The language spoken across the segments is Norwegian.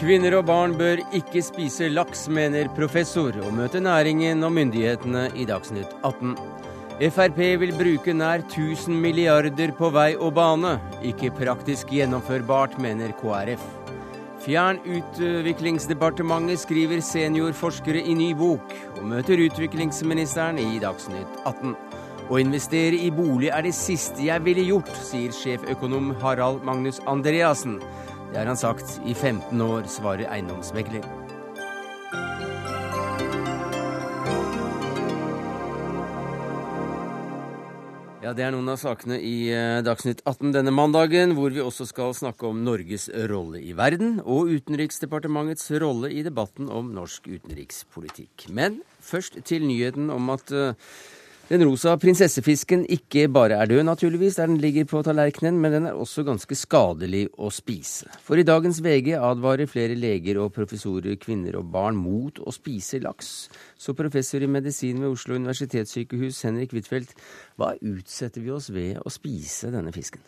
Kvinner og barn bør ikke spise laks, mener professor, og møte næringen og myndighetene i Dagsnytt 18. Frp vil bruke nær 1000 milliarder på vei og bane. Ikke praktisk gjennomførbart, mener KrF. Fjern Utviklingsdepartementet, skriver seniorforskere i ny bok, og møter utviklingsministeren i Dagsnytt 18. Å investere i bolig er det siste jeg ville gjort, sier sjeføkonom Harald Magnus Andreassen. Det har han sagt i 15 år, svarer eiendomsmegler. Ja, Det er noen av sakene i eh, Dagsnytt 18 denne mandagen, hvor vi også skal snakke om Norges rolle i verden og Utenriksdepartementets rolle i debatten om norsk utenrikspolitikk. Men først til nyheten om at uh, den rosa prinsessefisken ikke bare er død, naturligvis, der den ligger på tallerkenen, men den er også ganske skadelig å spise. For i dagens VG advarer flere leger og professorer kvinner og barn mot å spise laks. Så professor i medisin ved Oslo universitetssykehus, Henrik Huitfeldt, hva utsetter vi oss ved å spise denne fisken?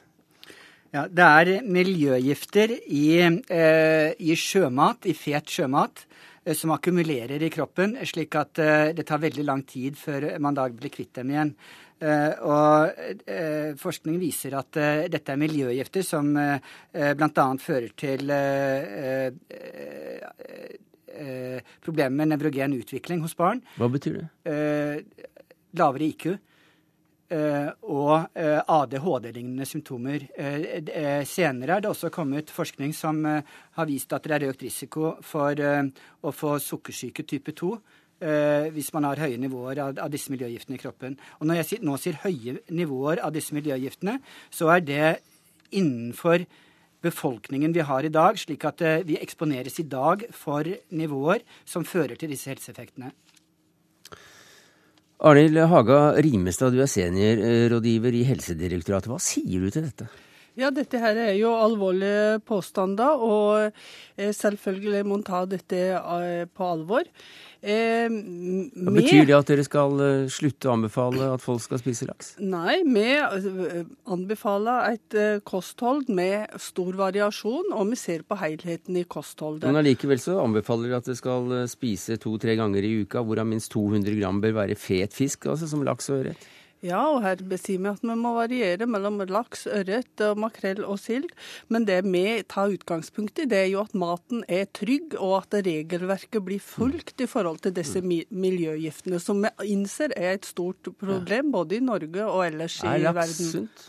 Ja, Det er miljøgifter i, eh, i sjømat, i fet sjømat. Eh, som akkumulerer i kroppen, slik at eh, det tar veldig lang tid før man da blir kvitt dem igjen. Eh, og forskning viser at dette er miljøgifter som bl.a. fører til problemer med nevrogen utvikling hos barn. Hva betyr det? Lavere IQ. Eh, og eh, ADHD-lignende symptomer. Eh, senere er det også kommet forskning som har vist at det er økt risiko for å få sukkersyke type 2 hvis man har høye nivåer av, disse miljøgiftene i kroppen. Og når jeg nå sier høye nivåer av disse miljøgiftene, så er det innenfor befolkningen vi har i dag, slik at vi eksponeres i dag for nivåer som fører til disse helseeffektene. Arnhild Haga Rimestad, du er seniorrådgiver i Helsedirektoratet. Hva sier du til dette? Ja, dette her er jo alvorlige påstander, og eh, selvfølgelig må man ta dette eh, på alvor. Eh, med... Betyr det at dere skal eh, slutte å anbefale at folk skal spise laks? Nei, vi anbefaler et kosthold med stor variasjon, og vi ser på helheten i kostholdet. Men allikevel så anbefaler dere at dere skal spise to-tre ganger i uka, hvorav minst 200 gram bør være fet fisk, altså som laks og ørret? Ja, og her besier vi at vi må variere mellom laks, ørret, makrell og sild. Men det vi tar utgangspunkt i, det er jo at maten er trygg, og at regelverket blir fulgt i forhold til disse miljøgiftene, som vi innser er et stort problem både i Norge og ellers i verden. Er laks sunt?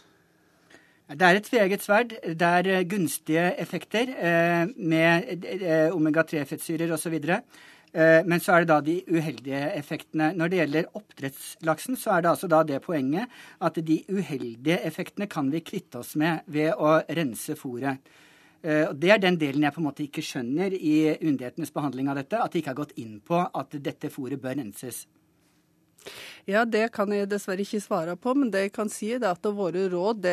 Det er et tveegget sverd. Det er eh, gunstige effekter eh, med eh, omega-3-fettsyrer osv. Eh, men så er det da de uheldige effektene. Når det gjelder oppdrettslaksen, så er det altså da det poenget at de uheldige effektene kan vi kvitte oss med ved å rense fôret. Eh, det er den delen jeg på en måte ikke skjønner i myndighetenes behandling av dette. At de ikke har gått inn på at dette fôret bør renses. Ja, Det kan jeg dessverre ikke svare på, men det jeg kan si er at våre råd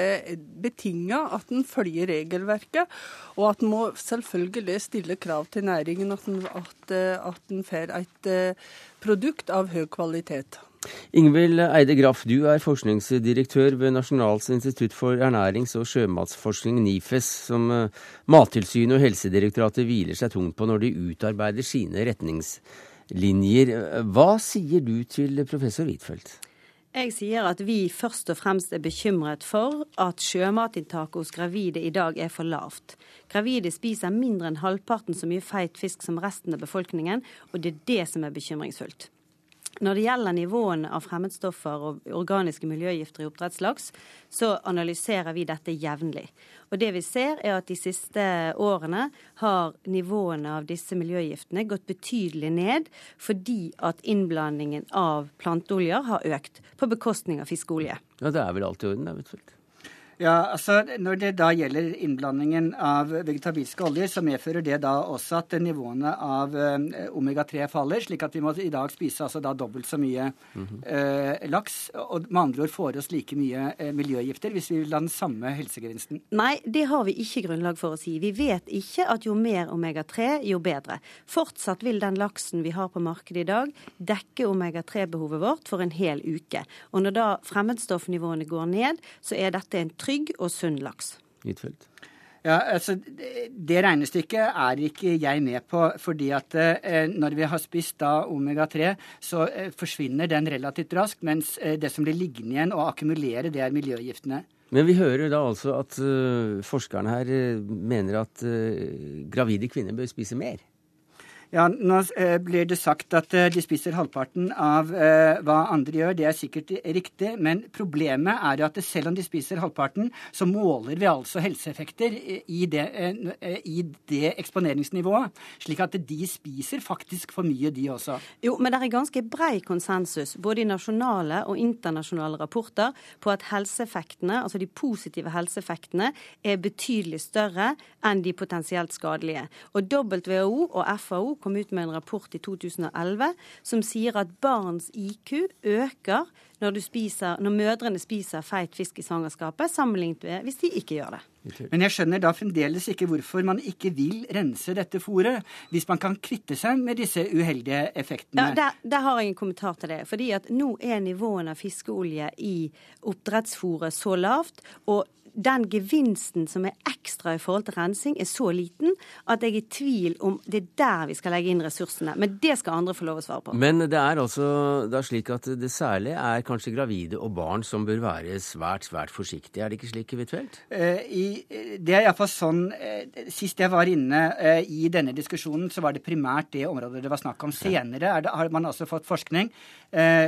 betinger at en følger regelverket, og at en må selvfølgelig stille krav til næringen at en, en får et eh, produkt av høy kvalitet. Ingvild Eide Graff, du er forskningsdirektør ved Nasjonalt institutt for ernærings- og sjømatsforskning, NIFES, som eh, Mattilsynet og Helsedirektoratet hviler seg tungt på når de utarbeider sine retningslinjer linjer. Hva sier du til professor Huitfeldt? Jeg sier at vi først og fremst er bekymret for at sjømatinntaket hos gravide i dag er for lavt. Gravide spiser mindre enn halvparten så mye feit fisk som resten av befolkningen, og det er det som er bekymringsfullt. Når det gjelder nivåene av fremmedstoffer og organiske miljøgifter i oppdrettslaks, så analyserer vi dette jevnlig. Og det vi ser er at de siste årene har nivåene av disse miljøgiftene gått betydelig ned fordi at innblandingen av planteoljer har økt på bekostning av fiskeolje. Ja, Det er vel alt i orden, det, Huitfeldt? Ja, altså Når det da gjelder innblandingen av vegetabilske oljer, så medfører det da også at nivåene av eh, omega-3 faller, slik at vi må i dag spise altså da dobbelt så mye eh, laks. Og med andre ord får oss like mye eh, miljøgifter hvis vi vil ha den samme helsegevinsten. Nei, det har vi ikke grunnlag for å si. Vi vet ikke at jo mer omega-3, jo bedre. Fortsatt vil den laksen vi har på markedet i dag, dekke omega-3-behovet vårt for en hel uke. Og når da fremmedstoffnivåene går ned, så er dette en trygg og sunn laks. Huitfeldt. Ja, altså Det regnestykket er ikke jeg med på. fordi at eh, når vi har spist da omega-3, så eh, forsvinner den relativt raskt. Mens eh, det som blir liggende igjen og akkumulere, det er miljøgiftene. Men vi hører da altså at uh, forskerne her uh, mener at uh, gravide kvinner bør spise mer. Ja, Nå eh, blir det sagt at eh, de spiser halvparten av eh, hva andre gjør. Det er sikkert riktig, men problemet er jo at selv om de spiser halvparten, så måler vi altså helseeffekter i det, i det eksponeringsnivået. Slik at de spiser faktisk for mye, de også. Jo, men det er ganske brei konsensus, både i nasjonale og internasjonale rapporter, på at helseeffektene, altså de positive helseeffektene, er betydelig større enn de potensielt skadelige. Og WHO og FAO kom ut med en rapport i 2011 som sier at barns IQ øker når, spiser, når mødrene spiser feit fisk i svangerskapet, sammenlignet med hvis de ikke gjør det. Men jeg skjønner da fremdeles ikke hvorfor man ikke vil rense dette fôret, hvis man kan kvitte seg med disse uheldige effektene. Ja, der, der har jeg en kommentar til det. Fordi at nå er nivåene av fiskeolje i oppdrettsfôret så lavt. og den gevinsten som er ekstra i forhold til rensing, er så liten at jeg er i tvil om det er der vi skal legge inn ressursene. Men det skal andre få lov å svare på. Men det er altså da slik at det særlig er kanskje gravide og barn som bør være svært, svært forsiktige. Er det ikke slik, Huitfeldt? Uh, det er iallfall sånn uh, Sist jeg var inne uh, i denne diskusjonen, så var det primært det området det var snakk om. Senere det, har man også fått forskning,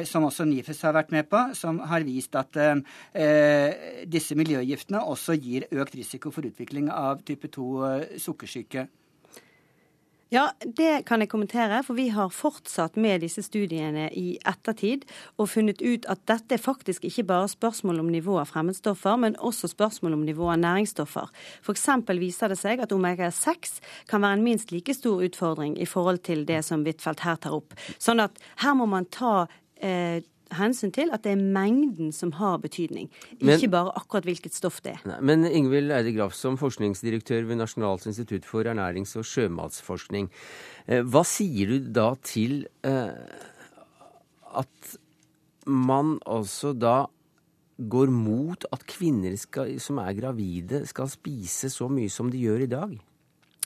som også NIFES har vært med på, som har vist at disse miljøgiftene også gir økt risiko for utvikling av type 2 eh, sukkersyke. Ja, det kan jeg kommentere, for vi har fortsatt med disse studiene i ettertid og funnet ut at dette er faktisk ikke bare spørsmål om nivå av fremmedstoffer, men også spørsmål om nivå av næringsstoffer. F.eks. viser det seg at omega-6 kan være en minst like stor utfordring i forhold til det som Huitfeldt her tar opp. Sånn at her må man ta eh, hensyn til at det er mengden som har betydning, men, ikke bare akkurat hvilket stoff det er. Nei, men Ingvild Eide Graff, som forskningsdirektør ved Nasjonalt institutt for ernærings- og sjømatsforskning, eh, hva sier du da til eh, at man altså da går mot at kvinner skal, som er gravide, skal spise så mye som de gjør i dag?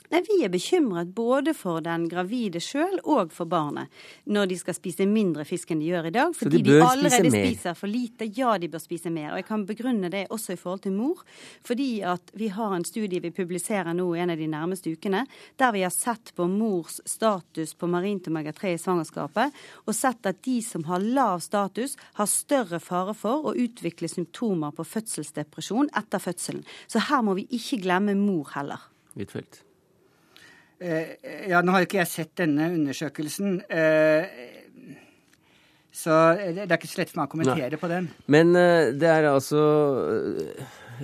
Nei, Vi er bekymret både for den gravide sjøl og for barnet når de skal spise mindre fisk enn de gjør i dag. Fordi de, de, allerede spiser for lite. Ja, de bør spise mer. Og jeg kan begrunne det også i forhold til mor. Fordi at vi har en studie vi publiserer nå en av de nærmeste ukene, der vi har sett på mors status på marint omega-3 i svangerskapet, og sett at de som har lav status, har større fare for å utvikle symptomer på fødselsdepresjon etter fødselen. Så her må vi ikke glemme mor heller. Utfølt. Eh, ja, nå har ikke jeg sett denne undersøkelsen. Eh, så det er ikke så lett for meg å kommentere Nei. på den. Men eh, det er altså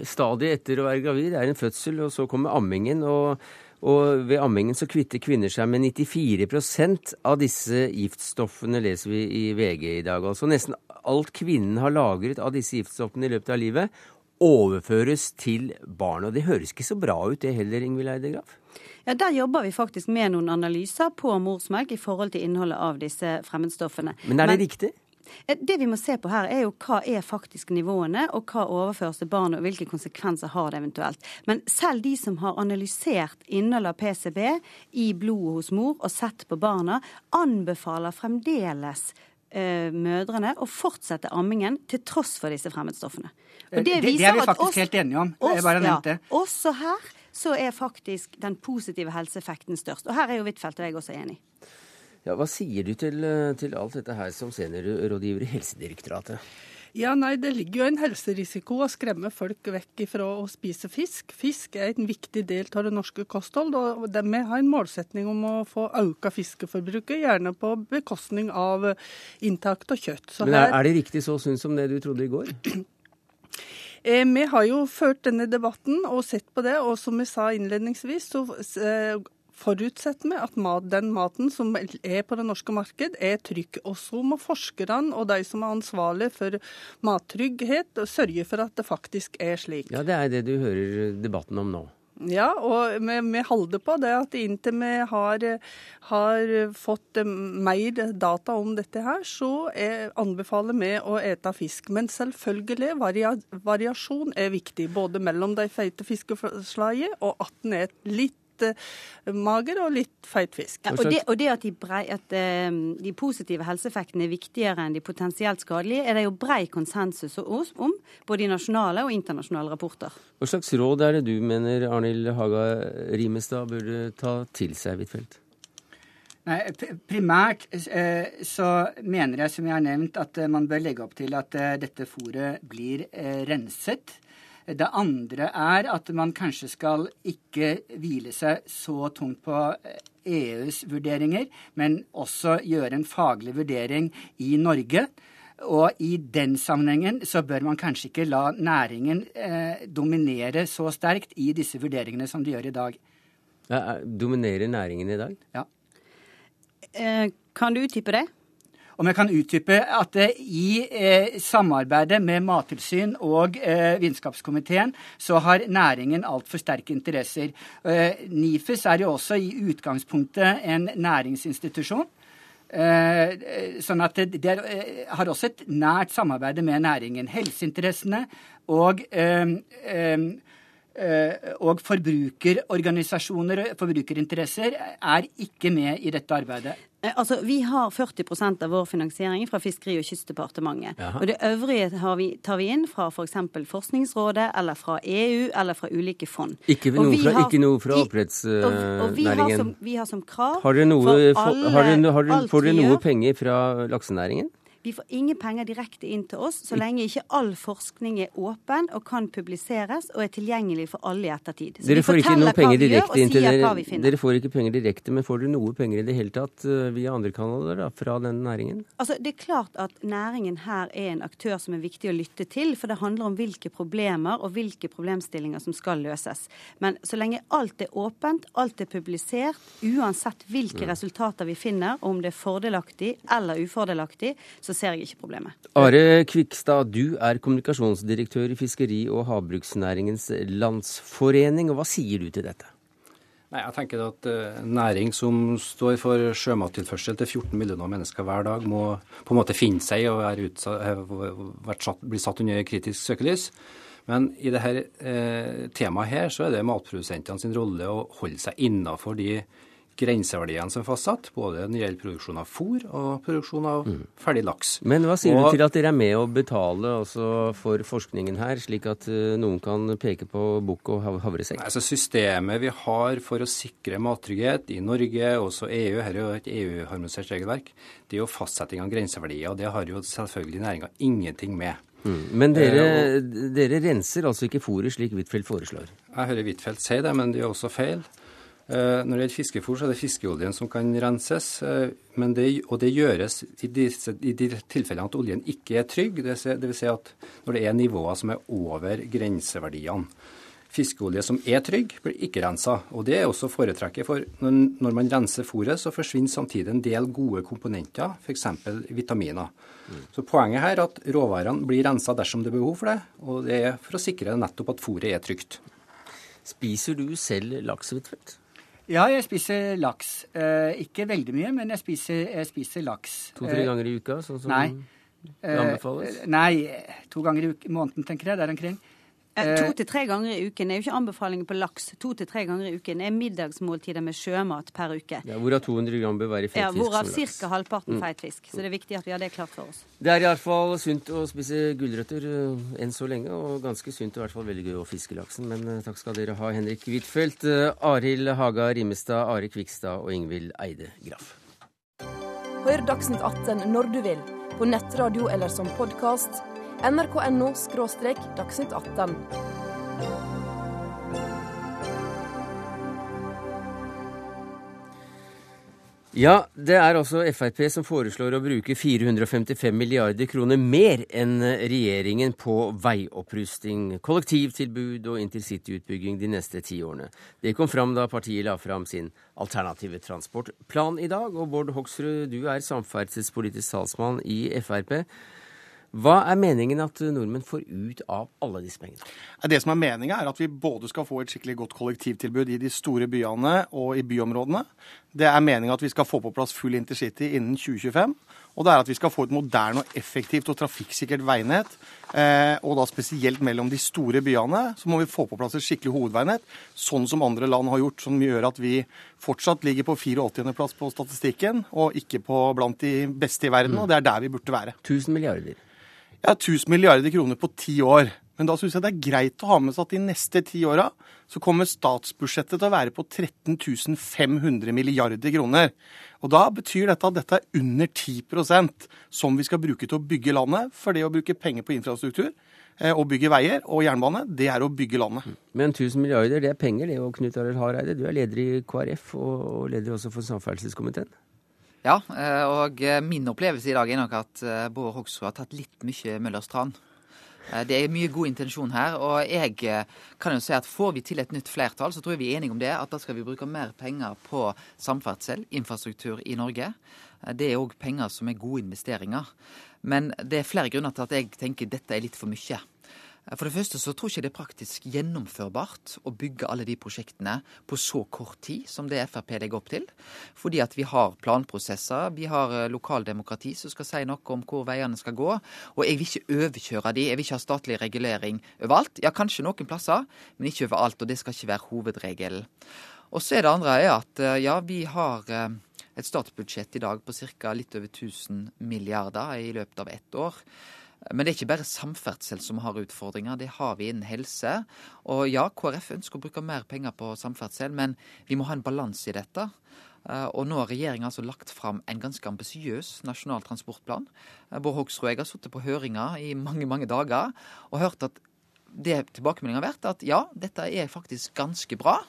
Stadiet etter å være gravid det er en fødsel, og så kommer ammingen. og og ved ammingen så kvitter kvinner seg med 94% av disse giftstoffene, leser vi i VG i dag. Altså nesten alt kvinnen har lagret av disse giftstoffene i løpet av livet, overføres til barna. Det høres ikke så bra ut det heller, Ingvild Eide Graff? Ja, Der jobber vi faktisk med noen analyser på morsmelk i forhold til innholdet av disse fremmedstoffene. Men er det Men, riktig? Eh, det vi må se på her, er jo hva er faktisk nivåene, og hva overføres til barnet, og hvilke konsekvenser har det eventuelt. Men selv de som har analysert innholdet av PCB i blodet hos mor og sett på barna, anbefaler fremdeles eh, mødrene å fortsette ammingen til tross for disse fremmedstoffene. Og det, det, det er vi faktisk oss, helt enige om. Oss, ja, også her så er faktisk den positive helseeffekten størst. Og her er jo Huitfeldt og jeg også enig. Ja, Hva sier du til, eh, til alt dette her som seniorrådgiver i Helsedirektoratet? Ja, nei, Det ligger jo en helserisiko å skremme folk vekk fra å spise fisk. Fisk er en viktig del av det norske kosthold, og vi har en målsetning om å få økt fiskeforbruket, gjerne på bekostning av inntakt og kjøtt. Så Men er, her... er det riktig så sunt som det du trodde i går? Eh, vi har jo ført denne debatten og sett på det, og som vi sa innledningsvis, så eh, forutsetter vi at mat, den maten som er på det norske marked, er trygg. Og så må forskerne og de som er ansvarlige for mattrygghet, sørge for at det faktisk er slik. Ja, Det er det du hører debatten om nå. Ja, og vi, holder på det at inntil vi har, har, fått mer data om dette her, så er, anbefaler vi å ete fisk. Men selvfølgelig, varia, variasjon er viktig. Både mellom de feite fiskeslagene og at den er litt Eh, mager og litt feit fisk. Ja, og, det, og, det, at, de, brei, at um, de positive helseeffektene er viktigere enn de potensielt skadelige, er det jo brei konsensus om, både i nasjonale og internasjonale rapporter. Hva slags råd er det du mener Arnhild Haga Rimestad burde ta til seg, Huitfeldt? Nei, Primært eh, så mener jeg, som jeg har nevnt, at man bør legge opp til at dette fôret blir renset. Det andre er at man kanskje skal ikke hvile seg så tungt på EUs vurderinger, men også gjøre en faglig vurdering i Norge. Og i den sammenhengen så bør man kanskje ikke la næringen eh, dominere så sterkt i disse vurderingene som de gjør i dag. Ja, dominerer næringen i dag? Ja. Eh, kan du utdype det? Om jeg kan utdype at i eh, samarbeidet med Mattilsyn og eh, Vitenskapskomiteen så har næringen altfor sterke interesser. Eh, NIFUS er jo også i utgangspunktet en næringsinstitusjon. Eh, sånn at det, det eh, har også et nært samarbeid med næringen. Helseinteressene og eh, og forbrukerorganisasjoner og forbrukerinteresser er ikke med i dette arbeidet. Eh, altså, Vi har 40% av vår finansiering fra Fiskeri- og kystdepartementet. Jaha. Og det øvrige vi, tar vi inn fra f.eks. For Forskningsrådet eller fra EU eller fra ulike fond. Ikke noe fra, har, ikke noe fra oppdrettsnæringen? Og, og vi, har som, vi, har som, krav har dere noe, for alle, har dere, har dere, Får dere noe penger fra laksenæringen? Vi får ingen penger direkte inn til oss så lenge ikke all forskning er åpen og kan publiseres og er tilgjengelig for alle i ettertid. Så dere får ikke noe penger direkte inn til dere, dere får ikke penger direkte, men får dere noe penger i det hele tatt eh, via andre kanaler da, fra den næringen? Altså, Det er klart at næringen her er en aktør som er viktig å lytte til, for det handler om hvilke problemer og hvilke problemstillinger som skal løses. Men så lenge alt er åpent, alt er publisert, uansett hvilke mm. resultater vi finner, om det er fordelaktig eller ufordelaktig, så ser jeg ikke problemet. Are Kvikstad, du er kommunikasjonsdirektør i Fiskeri- og havbruksnæringens landsforening. og Hva sier du til dette? Nei, jeg tenker at uh, Næring som står for sjømattilførsel til 14 millioner mennesker hver dag, må på en måte finne seg i å bli satt under kritisk søkelys. Men i dette eh, temaet her så er det matprodusentene sin rolle å holde seg innafor de grenseverdiene som er fastsatt, både når det gjelder produksjon av fôr og produksjon av mm. ferdig laks. Men hva sier og, du til at dere er med å betale for forskningen her, slik at uh, noen kan peke på bukk og havresekk? Altså Systemet vi har for å sikre mattrygghet i Norge, også EU, her er jo et EU-harmonisert regelverk, det er jo fastsetting av grenseverdier. og Det har jo selvfølgelig næringa ingenting med. Mm. Men dere, uh, dere renser altså ikke fôret slik Huitfeldt foreslår? Jeg hører Huitfeldt si det, men det er også feil. Eh, når det gjelder fiskefôr, så er det fiskeoljen som kan renses. Eh, det, og det gjøres i, disse, i, de tilfellene at oljen ikke er trygg. Dvs. Si at når det er nivåer som er over grenseverdiene. Fiskeolje som er trygg, blir ikke rensa. Og det er også foretrekket, for når man renser fôret, så forsvinner samtidig en del gode komponenter, f.eks. vitaminer. Mm. Så poenget her er at råvarene blir rensa dersom det er behov for det, og det er for å sikre nettopp at fôret er trygt. Spiser du selv laks, Huitfeldt? Ja, jeg spiser laks. Eh, ikke veldig mye, men jeg spiser, jeg spiser laks. To-tre eh, ganger i uka, sånn som nei. det anbefales? Eh, nei, to ganger i måneden, tenker jeg. Der omkring. Eh, to til tre ganger i uken. Er jo ikke anbefalinger på laks. To til tre ganger i uken. Er middagsmåltider med sjømat per uke. Ja, Hvorav 200 gram bør være i feitfisk. Ja, Hvorav ca. halvparten mm. feit. Så det er viktig at vi har det klart for oss. Det er iallfall sunt å spise gulrøtter uh, enn så lenge, og ganske sunt og i hvert fall veldig gøy å fiske laksen. Men takk skal dere ha, Henrik Huitfeldt, Arild Haga Rimestad, Are Kvikstad og Ingvild Eide Graff. Hør Dagsnytt 18 når du vil, på nettradio eller som podkast nrk.no – dagsnytt 18. Ja, det er altså Frp som foreslår å bruke 455 milliarder kroner mer enn regjeringen på veiopprusting, kollektivtilbud og intercityutbygging de neste ti årene. Det kom fram da partiet la fram sin alternative transportplan i dag. Og Bård Hoksrud, du er samferdselspolitisk talsmann i Frp. Hva er meningen at nordmenn får ut av alle disse pengene? Det som er meninga, er at vi både skal få et skikkelig godt kollektivtilbud i de store byene og i byområdene. Det er meninga at vi skal få på plass full intercity innen 2025. Og det er at vi skal få et moderne og effektivt og trafikksikkert veinett. Eh, og da spesielt mellom de store byene så må vi få på plass et skikkelig hovedveinett, sånn som andre land har gjort. Som gjør at vi fortsatt ligger på 84.-plass på statistikken, og ikke på blant de beste i verden. Og det er der vi burde være. 1000 milliarder. Ja, 1000 milliarder kroner på ti år. Men da syns jeg det er greit å ha med seg at de neste ti åra så kommer statsbudsjettet til å være på 13 500 milliarder kroner. Og da betyr dette at dette er under 10% som vi skal bruke til å bygge landet. For det å bruke penger på infrastruktur eh, og bygge veier og jernbane, det er å bygge landet. Men 1000 milliarder, det er penger det, og Knut Arild Hareide, du er leder i KrF og leder også for samferdselskomiteen. Ja, eh, og eh, min opplevelse i dag er nok at eh, Bård Hoksrud har tatt litt mye Møllers tran. Det er mye god intensjon her, og jeg kan jo si at får vi til et nytt flertall, så tror jeg vi er enige om det, at da skal vi bruke mer penger på samferdsel, infrastruktur i Norge. Det er òg penger som er gode investeringer. Men det er flere grunner til at jeg tenker dette er litt for mye. For det første så tror jeg ikke det er praktisk gjennomførbart å bygge alle de prosjektene på så kort tid som det Frp legger opp til. Fordi at vi har planprosesser, vi har eh, lokaldemokrati som skal si noe om hvor veiene skal gå. Og jeg vil ikke overkjøre de, jeg vil ikke ha statlig regulering overalt. Ja, kanskje noen plasser, men ikke overalt. Og det skal ikke være hovedregelen. Og så er det andre er at eh, ja, vi har eh, et statsbudsjett i dag på ca. litt over 1000 milliarder i løpet av ett år. Men det er ikke bare samferdsel som har utfordringer, det har vi innen helse. Og ja, KrF ønsker å bruke mer penger på samferdsel, men vi må ha en balanse i dette. Eh, og nå har regjeringa altså lagt fram en ganske ambisiøs nasjonal transportplan. Eh, Bård Hoksrud og jeg har sittet på høringer i mange, mange dager og hørt at det tilbakemeldingen har vært at ja, dette er faktisk ganske bra.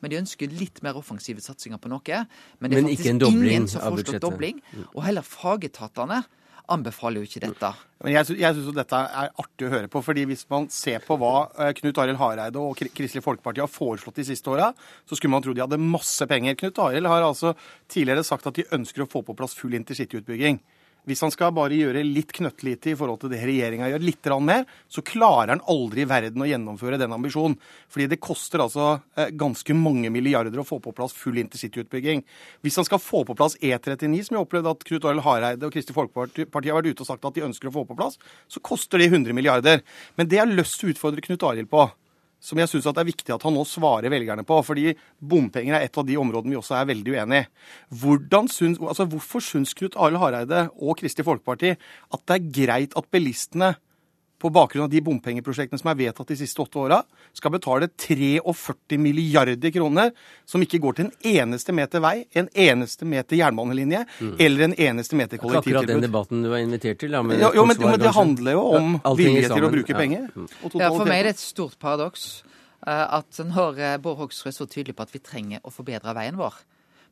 Men de ønsker litt mer offensive satsinger på noe. Men det er men faktisk ingen som foreslår dobling. Og heller fagetatene anbefaler jo ikke dette. Men Jeg, jeg syns dette er artig å høre på. fordi Hvis man ser på hva eh, Knut Arild Hareide og Kristelig Folkeparti har foreslått de siste åra, så skulle man tro de hadde masse penger. Knut Arild har altså tidligere sagt at de ønsker å få på plass full intercityutbygging. Hvis han skal bare gjøre litt knøttlite i forhold til det regjeringa gjør, litt mer, så klarer han aldri i verden å gjennomføre den ambisjonen. Fordi det koster altså eh, ganske mange milliarder å få på plass full intercityutbygging. Hvis han skal få på plass E39, som jeg opplevde at Knut Arild Hareide og Kristelig Folkeparti har vært ute og sagt at de ønsker å få på plass, så koster det 100 milliarder. Men det jeg har lyst til å utfordre Knut Arild på, som jeg syns er viktig at han nå svarer velgerne på. Fordi bompenger er et av de områdene vi også er veldig uenig i. Altså hvorfor syns Knut Arild Hareide og Kristelig Folkeparti at det er greit at bilistene på bakgrunn av de bompengeprosjektene som er vedtatt de siste åtte åra, skal betale 43 milliarder kroner, som ikke går til en eneste meter vei, en eneste meter jernbanelinje mm. eller en eneste meter kollektivtilbud. Akkurat den debatten du var invitert til, da. Ja, jo, men, men, det handler jo om ja, vilje til å bruke ja. penger. Ja, for meg er det et stort paradoks eh, at når Bård Hoksrud er så tydelig på at vi trenger å forbedre veien vår,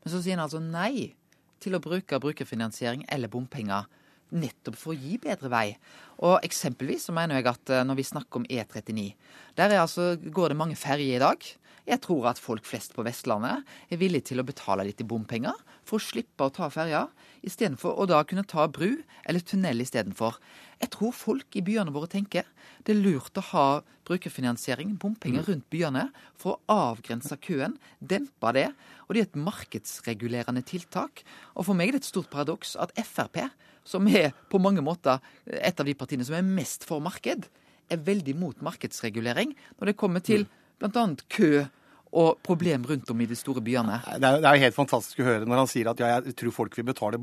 men så sier han altså nei til å bruke brukerfinansiering eller bompenger nettopp for å gi bedre vei. Og Eksempelvis så mener jeg at eh, når vi snakker om E39, der altså, går det mange ferjer i dag. Jeg tror at folk flest på Vestlandet er villige til å betale litt i bompenger for å slippe å ta ferja, istedenfor å da kunne ta bru eller tunnel istedenfor. Jeg tror folk i byene våre tenker det er lurt å ha brukerfinansiering, bompenger rundt byene, for å avgrense køen, dempe det. Og det er et markedsregulerende tiltak. Og for meg er det et stort paradoks at Frp som er på mange måter et av de partiene som er mest for marked, er veldig mot markedsregulering når det kommer til bl.a. kø og problem rundt om i de store byene. Det er, det er helt fantastisk å høre når han sier at ja, jeg tror folk vil betale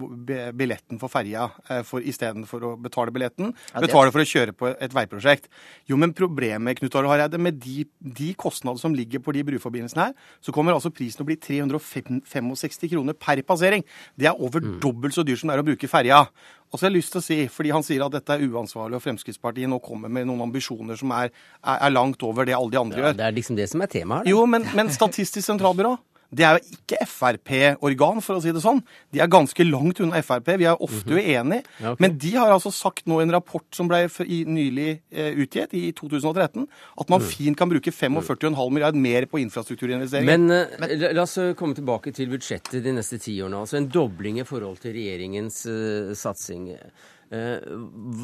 billetten for ferja eh, for, istedenfor å betale billetten. Ja, betale for å kjøre på et veiprosjekt. Jo, men problemet Knut Arild Hareide, med de, de kostnadene som ligger på de bruforbindelsene her, så kommer altså prisen å bli 365 kroner per passering. Det er over mm. dobbelt så dyrt som det er å bruke ferja. Og så har jeg lyst til å si, fordi Han sier at dette er uansvarlig, og Fremskrittspartiet nå kommer med noen ambisjoner som er, er, er langt over det alle de andre ja, gjør. Det er liksom det som er temaet. Jo, men, men Statistisk sentralbyrå Det er jo ikke Frp-organ, for å si det sånn. De er ganske langt unna Frp. Vi er ofte uenige. Ja, okay. Men de har altså sagt nå i en rapport som ble nylig eh, utgitt, i 2013, at man fint kan bruke 45,5 milliard mer på infrastrukturinvesteringer. Men, Men, la, la oss eh, komme tilbake til budsjettet de neste ti årene. Altså en dobling i forhold til regjeringens uh, satsing. Uh,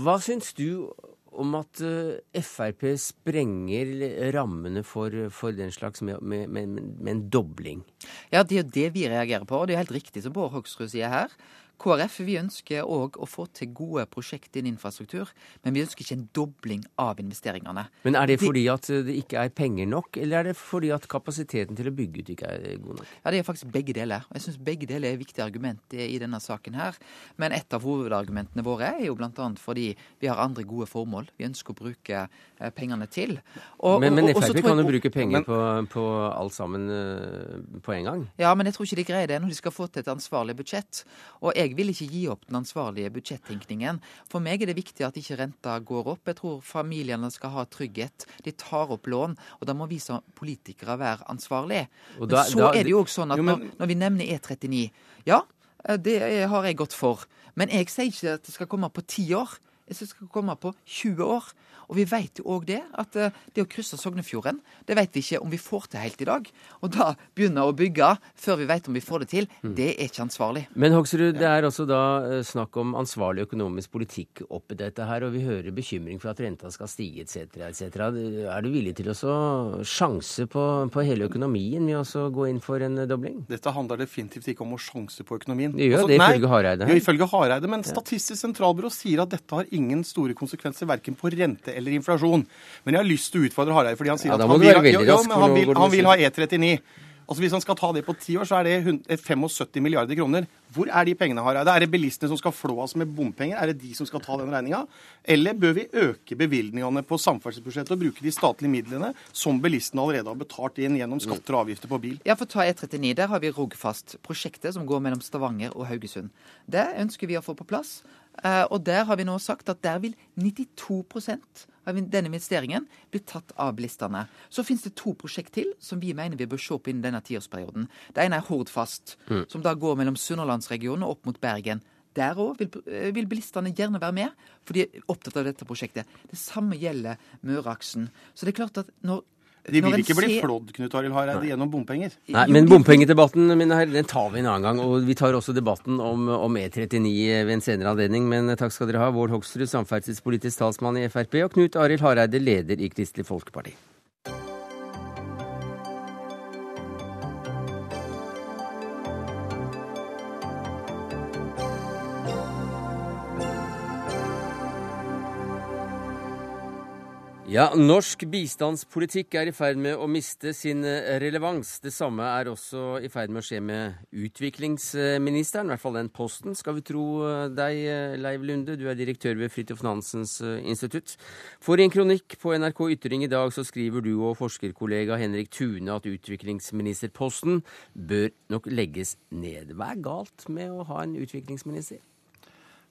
hva syns du om at eh, Frp sprenger rammene for, for den slags med, med, med, med en dobling? Ja, det er jo det vi reagerer på, og det er helt riktig som Bård Hoksrud sier her. KrF vi ønsker òg å få til gode prosjekt innen infrastruktur, men vi ønsker ikke en dobling av investeringene. Men er det fordi at det ikke er penger nok, eller er det fordi at kapasiteten til å bygge ut ikke er god nok? Ja, Det er faktisk begge deler. Jeg syns begge deler er viktige argument i denne saken her. Men et av hovedargumentene våre er jo bl.a. fordi vi har andre gode formål vi ønsker å bruke eh, pengene til. Og- Men, men Frp kan jo bruke penger Men- på, på alt sammen eh, på en gang. Ja, men jeg tror ikke de greier det når de skal få til et ansvarlig budsjett. Og jeg vil ikke gi opp den ansvarlige budsjettenkningen. For meg er det viktig at ikke renta går opp. Jeg tror familiene skal ha trygghet. De tar opp lån, og da må vi som politikere være ansvarlige. Og Men så da- er det jo også sånn at Jo, men- når, når vi nevner E39 Ja, eh, det har jeg gått for. Men jeg sier ikke at det skal komme på ti år. Jeg synes det skal komme på 20 år. Og vi vet jo òg det, at eh, det å krysse Sognefjorden, det vet vi ikke om vi får til helt i dag. Og da begynne å bygge før vi vet om vi får det til, Mm. det er ikke ansvarlig. Men Hoksrud, det er altså da eh, snakk om ansvarlig økonomisk politikk oppi dette her, og vi hører bekymring for at renta skal stige etc. etc. Er du villig til å sjanse på, på hele økonomien med å gå inn for en eh, dobling? Dette handler definitivt ikke om å sjanse på økonomien. Det gjør Altså, det ifølge Hareide her. Jo, ifølge Hareide, men Statistisk sentralbyrå sier at dette har ingen store konsekvenser verken på rente eller inflasjon. Men jeg har lyst til å utfordre Hareide, fordi han sier Ja, at han vil, ha- jo, jo, rask, han vil, han vil ha E39. Altså Hvis han skal ta det på ti år, så er det eh, 75 milliarder kroner. Hvor er de pengene, Hareide? Er det bilistene som skal flå oss med bompenger? Er det de som skal ta den regninga? Eller bør vi øke bevilgningene på samferdselsbudsjettet og bruke de statlige midlene som bilistene allerede har betalt inn gjennom skatter og avgifter på bil? Ja, for ta E39. Der har vi Rogfast, prosjektet som går mellom Stavanger og Haugesund. Det ønsker vi å få på plass. Eh, Og der har vi nå sagt at der vil 92% av denne investeringen bli tatt av bilistene. Så finnes det to prosjekt til som vi mener vi bør se på innen denne tiårsperioden. Det ene er Hordfast, som da går mellom Sunnhordlandsregionen og opp mot Bergen. Der òg vil, eh, vil bilistene gjerne være med, for de er opptatt av dette prosjektet. Det samme gjelder Møreaksen. Så det er klart at når De vil ikke bli flådd Knut Arild Hareide, gjennom bompenger. Nei, men bompengedebatten mine her, den tar vi en annen gang. Og vi tar også debatten om, om E39 ved en senere anledning. Men takk skal dere ha, Vård Hoksrud, samferdselspolitisk talsmann i Frp, og Knut Arild Hareide, leder i Kristelig Folkeparti. Ja, norsk bistandspolitikk er i ferd med å miste sin eh, relevans. Det samme er også i ferd med å skje med utviklingsministeren, i hvert fall den posten, skal vi tro eh, deg, eh, Leiv Lunde. Du er direktør ved Fridtjof Nansens institutt. For i en kronikk på NRK Ytring i dag så skriver du og forskerkollega Henrik Tune at utviklingsministerposten bør nok legges ned. Hva er galt med å ha en utviklingsminister?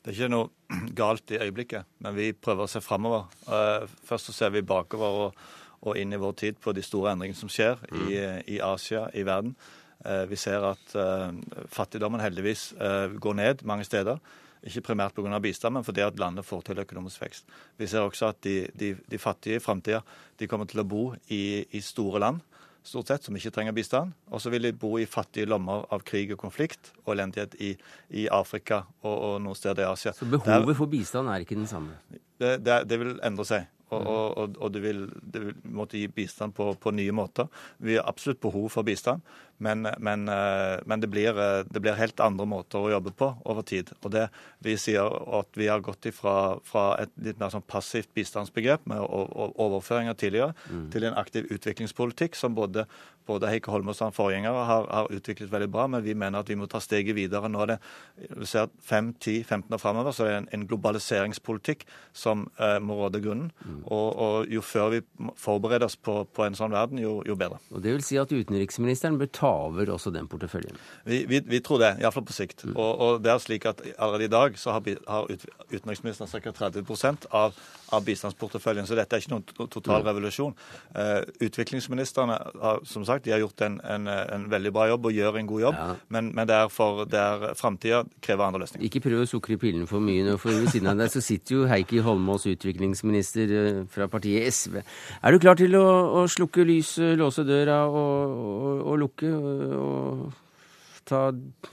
Det er ikke noe galt i øyeblikket, men vi prøver å se framover. Eh, Først så ser vi bakover og, og inn i vår tid på de store endringene som skjer i, i Asia, i verden. Eh, Vi ser at eh, fattigdommen heldigvis går ned mange steder. Ikke primært pga. bistand, men fordi at landet får til økonomisk vekst. Vi ser også at de, de, de fattige i framtida kommer til å bo i, i store land stort sett, som ikke trenger bistand. Og så vil de bo i fattige lommer av krig og konflikt og elendighet i, i Afrika og, og noen steder i Asia. Så behovet for bistand er ikke den samme? Det, det, det vil endre seg. Og, og, og, du, vil, vil måtte gi bistand på, på nye måter. Vi har absolutt behov for bistand, men, men, eh, men det, blir, eh, det blir helt andre måter å jobbe på over tid. Og det Vi sier at vi har gått ifra fra et litt mer sånn passivt bistandsbegrep med overføringer tidligere, til en aktiv utviklingspolitikk som både, både Heikki Holmås og forgjengere har, har utviklet veldig bra, men vi mener at vi må ta steget videre. Nå er det vi ser at 5-10-15 år framover så er det en, en globaliseringspolitikk som eh, må råde grunnen. Og, og jo før vi forbereder oss på, på en sånn verden, jo, jo bedre. Og Det vil si at utenriksministeren bør ta over også den porteføljen? Vi, vi, vi tror det, iallfall på sikt. Og, og det er slik at allerede i dag så har, har utenriksministeren ca. 30% av, av bistandsporteføljen. Så dette er ikke noen total revolusjon. Uh, utviklingsministrene har som sagt, de har gjort en, en, en, veldig bra jobb og gjør en god jobb, ja. men, men, det er for framtida krever andre løsninger. Ikke prøv å sukre pillen for mye nå, for ved siden av deg så sitter jo Heikki Holmås, utviklingsminister eh, fra partiet SV. Er du klar til å, å slukke lyset, låse døra og, og, og lukke? og ta,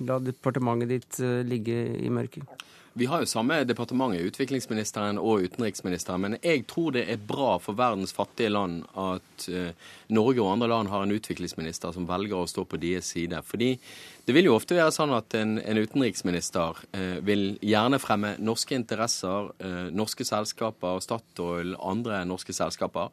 la departementet ditt uh, ligge i mørket? Vi har jo samme departementet, utviklingsministeren og utenriksministeren. Men jeg tror det er bra for verdens fattige land at uh, Norge og andre land har en utviklingsminister som velger å stå på deres side. Fordi det vil jo ofte være sånn at en, en utenriksminister eh, vil gjerne fremme norske interesser, eh, norske selskaper, Statoil, andre norske selskaper,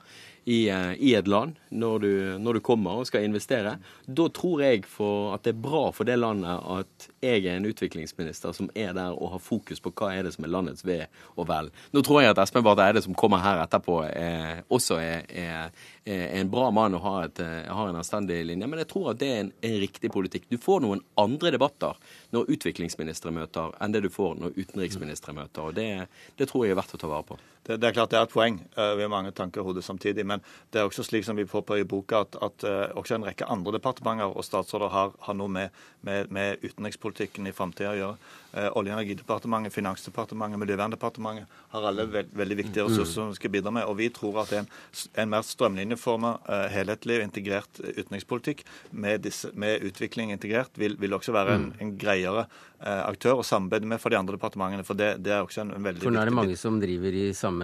i, eh, i et land når du, når du, kommer og skal investere. Da tror jeg at det er bra for det landet at jeg er en utviklingsminister som er der og har fokus på hva er det som er landets ve og vel. Nå tror jeg at Espen Barth Eide, som kommer her etterpå, er, også er, er er en bra mann og har, et, eh, har en anstendig linje. Men jeg tror at det er en, en, riktig politikk. Du får noen andre debatter når utviklingsministre møter, enn det du får når utenriksministre møter. og det, det tror jeg er verdt å ta vare på. Det, det, er klart det er et poeng. Uh, vi har mange tanker i hodet samtidig. Men det er også slik som vi får på i boka, at, at uh, også en rekke andre departementer og statsråder har, har noe med, med, med, utenrikspolitikken i framtida å gjøre. Uh, Olje- og energidepartementet, Finansdepartementet, Miljøverndepartementet har alle veld, veldig viktige mm. ressurser som skal bidra med. Og vi tror at en, en mer strømlinjeforma, helhetlig og integrert utenrikspolitikk med, disse, med utvikling integrert vil, vil også være en, mm. en greiere aktør å samarbeide med for de andre departementene. For det, det er også en, en veldig viktig For nå er det mange som driver i samme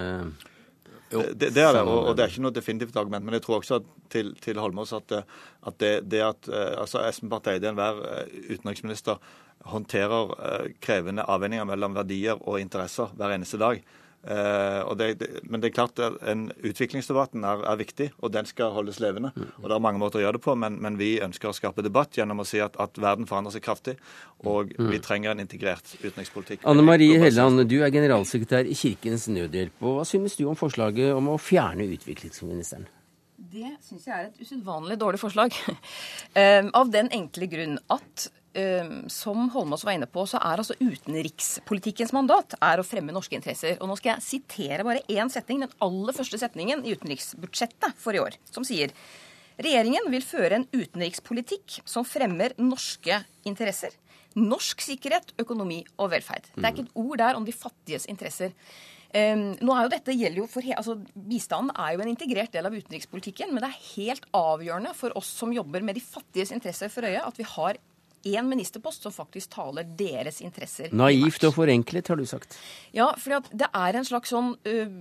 det, det, er det, og, og, det er ikke noe definitivt argument. Men jeg tror også til, til Holmås at, at, det, det, at eh, altså Espen Barth Eide, enhver eh, utenriksminister, håndterer eh, krevende avveininger mellom verdier og interesser hver eneste dag. Uh, det, det, men det er klart at en utviklingsdebatten er, er, viktig, og den skal holdes levende. og Det er mange måter å gjøre det på, men, men vi ønsker å skape debatt gjennom å si at, at verden forandrer seg kraftig, og mm. vi trenger en integrert utenrikspolitikk. Anne Marie Helland, du er generalsekretær i Kirkens Nødhjelp. og Hva synes du om forslaget om å fjerne utviklingsministeren? Det syns jeg er et usedvanlig dårlig forslag. um, av den enkle grunn at Ehm, som Holmås var inne på, så er altså utenrikspolitikkens mandat er å fremme norske interesser. Og nå skal jeg sitere bare én setning, den aller første setningen i utenriksbudsjettet for i år, som sier Regjeringen vil føre en utenrikspolitikk som fremmer norske interesser. Norsk sikkerhet, økonomi og velferd. Det er ikke et ord der om de fattiges interesser. Um, nå er jo dette gjelder jo for, altså Bistanden er jo en integrert del av utenrikspolitikken, men det er helt avgjørende for oss som jobber med de fattiges interesser for øye, at vi har én ministerpost som faktisk taler deres interesser. Naivt og forenklet, har du sagt. Ja, for det er en slags sånn uh,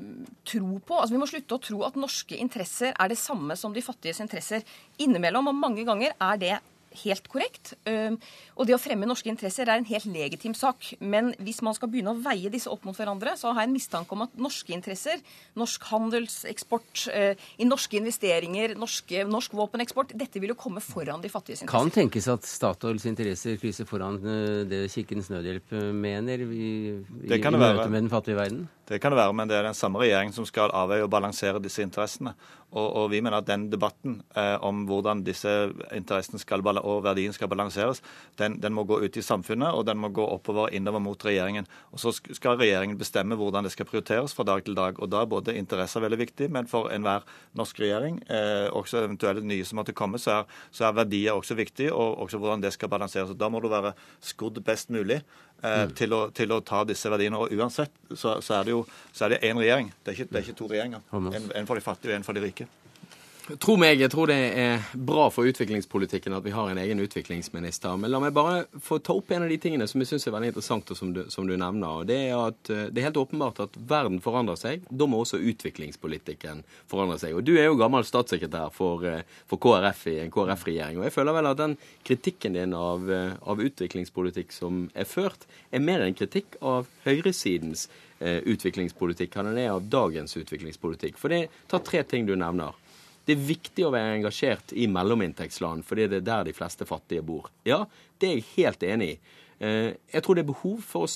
tro på altså Vi må slutte å tro at norske interesser er det samme som de fattiges interesser. Innimellom, og mange ganger, er det helt korrekt. Og det å fremme norske interesser er en helt legitim sak. Men hvis man skal begynne å veie disse opp mot hverandre, så har jeg en mistanke om at norske interesser, norsk handelseksport, eh, i norske investeringer, norske, norsk våpeneksport, dette vil jo komme foran de fattiges interesser. Kan tenkes at Statoils interesser krysser foran eh, det Kirkens Nødhjelp eh, mener i, i, i møte med den fattige verden? Det kan det være, men det er den samme regjeringen som skal avveie og balansere disse interessene. Og, og vi mener at den debatten eh, om hvordan disse interessene skal, og verdien skal balanseres, den, den, må gå ut i samfunnet, og den må gå oppover innover mot regjeringen. Og Så skal regjeringen bestemme hvordan det skal prioriteres fra dag til dag. Og Da er både interesser veldig viktig, men for enhver norsk regjering, eh, også eventuelle nye som måtte komme, så er, så er verdier også viktig, og også hvordan det skal balanseres. Og Da må du være skodd best mulig mm. til, å, til, å, ta disse verdiene. Og uansett så, så er det jo én regjering. Det er, ikke, det er, ikke, to regjeringer. En, en for de fattige og en for de rike. Tro meg, jeg tror det er bra for utviklingspolitikken at vi har en egen utviklingsminister. Men la meg bare få ta opp en av de tingene som jeg syns er veldig interessant, og som du, som du, nevner. og Det er at eh, det er helt åpenbart at verden forandrer seg. Da må også utviklingspolitikken forandre seg. Og Du er jo gammel statssekretær for, eh, for KrF i en KrF-regjering. og Jeg føler vel at den kritikken din av, eh, av, utviklingspolitikk som er ført, er mer en kritikk av høyresidens utviklingspolitikk enn den er av dagens utviklingspolitikk. For det tar tre ting du nevner. Det er viktig å være engasjert i mellominntektsland, fordi det er der de fleste fattige bor. Ja, det er jeg helt enig i. Eh, jeg tror det er behov for å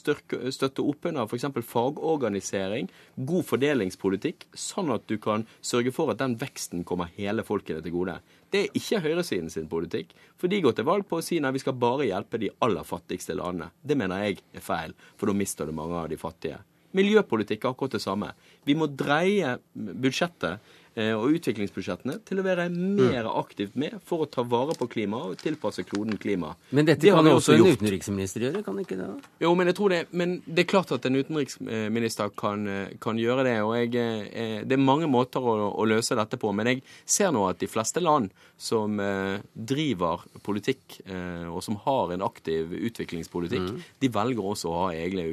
støtte opp under f.eks. fagorganisering, god fordelingspolitikk, sånn at du kan sørge for at den veksten kommer hele folket til gode. Det er ikke høyresiden sin politikk, for de går til valg på å si nei, vi skal bare hjelpe de aller fattigste landene. Det mener jeg er feil, for da mister du mange av de fattige. Miljøpolitikk er akkurat det samme. Vi må dreie budsjettet og utviklingsbudsjettene til å være mer aktivt med for å ta vare på klimaet og tilpasse kloden klima. Men dette Det kan jo også en gjort. utenriksminister gjøre, kan ikke det? Jo, men jeg tror det, men det er klart at en utenriksminister kan, eh, kan gjøre det. og jeg, eh, Det er mange måter å, å løse dette på. Men jeg ser nå at de fleste land som eh, driver politikk, eh, og som har en aktiv utviklingspolitikk, Mm. de velger også å ha egne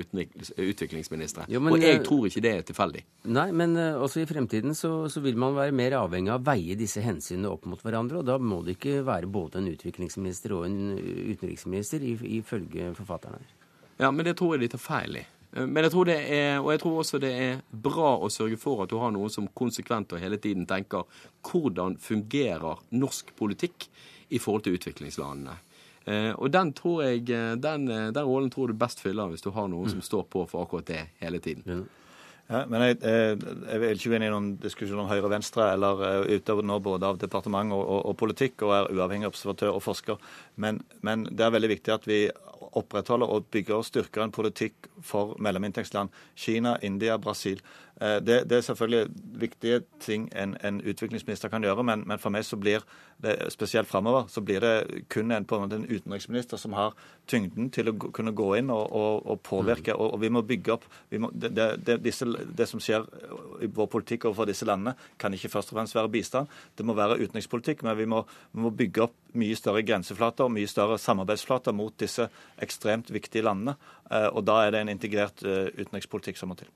utviklingsministre. Jo, men, og jeg eh, tror ikke det er tilfeldig. Nei, men eh, også i fremtiden så, så vil man være mer avhengig av å veie disse hensynene opp mot hverandre. Og da må det ikke være både en utviklingsminister og en eh, utenriksminister, ifølge forfatteren her. Ja, men det tror jeg de tar feil i. Eh, Men jeg tror det er, og jeg tror også det er bra å sørge for at du har noen som konsekvent og hele tiden tenker hvordan fungerer norsk politikk i forhold til utviklingslandene. Eh, Og den tror jeg, den, den rollen tror du best fyller hvis du har noen som står på for akkurat det hele tiden. Ja, men jeg, eh, jeg vil ikke gå inn i noen diskusjon om høyre og venstre, eller eh, utover nå både av departement og, og, og politikk, og er uavhengig observatør og forsker. Men, men det er veldig viktig at vi opprettholder og bygger og styrker en politikk for mellominntektsland. Kina, India, Brasil. Eh, Det, det er selvfølgelig viktige ting en, en utviklingsminister kan gjøre, men, men for meg så blir det, spesielt framover, så blir det kun en, på en, måte en utenriksminister som har tyngden til å kunne gå inn og, og, og påvirke. Og, og vi må bygge opp vi må, det, det, det, disse, det som skjer i vår politikk overfor disse landene, kan ikke først og fremst være bistand. Det må være utenrikspolitikk, men vi må, vi må bygge opp mye større grenseflater og mye større samarbeidsflater mot disse ekstremt viktige landene. Eh, Og da er det en integrert eh, utenrikspolitikk som må til.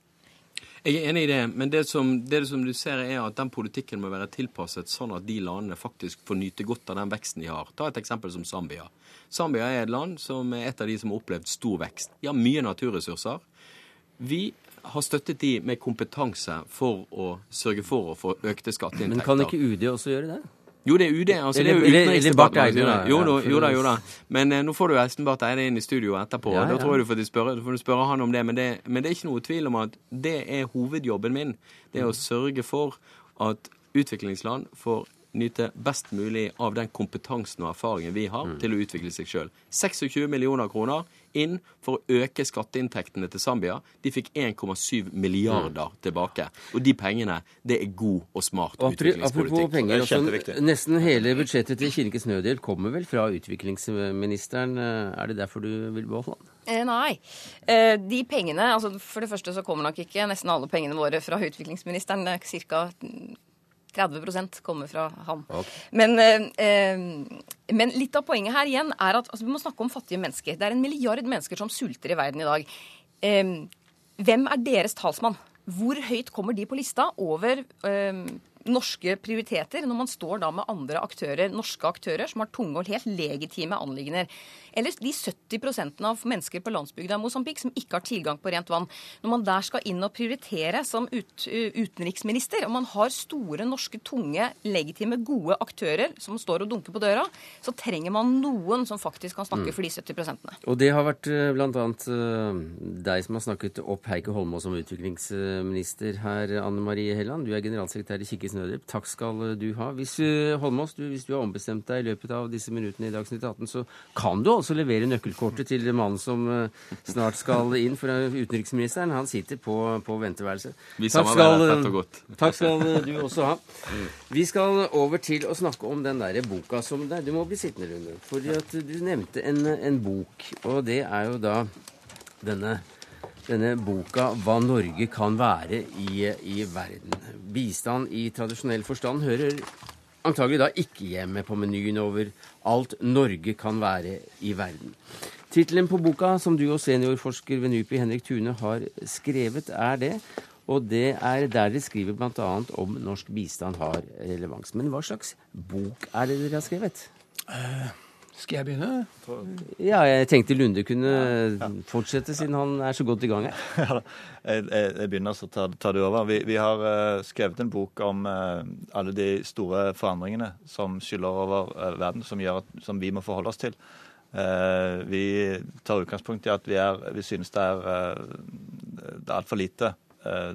Jeg er enig i det, men det som, det som du ser er at den politikken må være tilpasset sånn at de landene faktisk får nyte godt av den veksten de har. Ta et eksempel som Zambia. Zambia er et land som er et av de som har opplevd stor vekst. De har mye naturressurser. Vi har støttet de med kompetanse for å sørge for å få økte skatteinntekter. Men kan ikke UD også gjøre det? Jo, det er UD. altså det er jo Utenriksdepartementet. Jo, jo da, jo da. Men eh, nå får du Espen Barth Eide inn i studio etterpå. Ja, og Da ja. tror jeg du får, spørre, får du spørre han om det. Men, det. men det er ikke noe tvil om at det er hovedjobben min. Det er å sørge for at utviklingsland får nyte best mulig av den kompetansen og erfaringen vi har til å utvikle seg sjøl. 26 millioner kroner inn for å øke skatteinntektene til Zambia. De fikk 1,7 milliarder tilbake. Og de pengene, det er god og smart Og utviklingspolitikk. penger, Det er kjempeviktig. nesten hele budsjettet til Kirkens Nødhjelp kommer vel fra utviklingsministeren. Er det derfor du vil beholde den? Eh, nei. Eh, de pengene altså For det første så kommer nok ikke nesten alle pengene våre fra utviklingsministeren. Ca. 30% kommer fra han. Men, eh, eh, men litt av poenget her igjen er at altså, vi må snakke om fattige mennesker. Det er en milliard mennesker som sulter i verden i dag. Eh, hvem er deres talsmann? Hvor høyt kommer de på lista over eh, norske prioriteter når man står da med andre aktører, norske aktører som har tunge og helt legitime anliggender? Eller de 70% av mennesker på landsbygda i Mosambik som ikke har tilgang på rent vann. Når man der skal inn og prioritere som ut, utenriksminister, og man har store norske, tunge, legitime, gode aktører som står og dunker på døra, så trenger man noen som faktisk kan snakke for de 70% Og det har vært bl.a. blant annet eh, deg som har snakket opp Heikki Holmås som utviklingsminister her, Anne Marie Helland. Du er generalsekretær i Kirkens Nødhjelp. Takk skal eh, du ha. Hvis, eh, Holmås, du, hvis du har ombestemt deg i løpet av disse minuttene i Dagsnytt 18, så kan du altså levere nøkkelkortet til mannen som eh, snart skal inn for eh, utenriksministeren. Han sitter på, på venteværelset. Vi Takk skal, tett og godt. Takk skal du også ha. Vi skal over til å snakke om den der boka som der. du må bli sittende, Rune. Fordi at du nevnte en, en bok, og det er jo da denne denne boka 'Hva Norge kan være i, i verden'. Bistand i tradisjonell forstand hører antagelig da ikke hjemme på menyen over alt Norge kan være i verden. Tittelen på boka, som du og seniorforsker ved NUPI Henrik Tune har skrevet, er det. Og det er der dere skriver bl.a. om norsk bistand har relevans. Men hva slags bok er det dere har skrevet? Skal jeg begynne? Ja, jeg tenkte Lunde kunne fortsette, siden han er så godt i gang her. Ja, jeg, jeg, begynner, så tar, tar du over. Vi, vi har eh, skrevet en bok om eh, alle de store forandringene som skyller over eh, verden, som, at, som vi må forholde oss til. Vi tar utgangspunkt i at vi, er, vi synes det er, det er altfor lite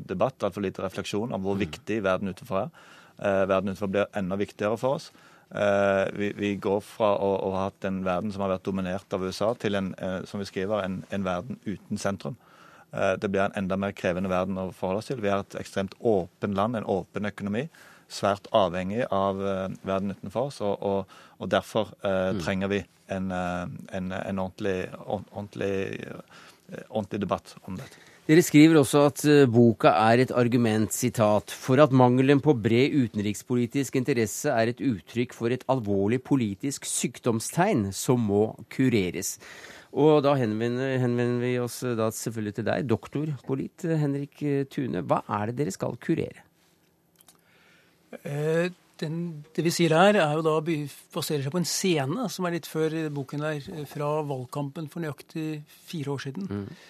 debatt, altfor lite refleksjon om hvor viktig verden utenfor er. Verden utenfor blir enda viktigere for oss. Eh, vi, vi går fra å, å ha hatt en verden som har vært dominert av USA, til en, eh, som vi skriver, en, en verden uten sentrum. Eh, det blir en enda mer krevende verden å forholde oss til. Vi er et ekstremt åpen land, en åpen økonomi. Svært avhengig av verden utenfor oss. Og, og, og derfor eh, mm. trenger vi en, en, en ordentlig, ordentlig, ordentlig debatt om dette. Dere skriver også at boka er et argument, sitat, for at mangelen på bred utenrikspolitisk interesse er et uttrykk for et alvorlig politisk sykdomstegn som må kureres. Og da henvender, henvender vi oss da selvfølgelig til deg, doktorpolit Henrik Tune. Hva er det dere skal kurere? Eh, den, det vi sier her, er jo da baserer seg på en scene som er litt før boken der, fra valgkampen for nøyaktig fire år siden. Mm.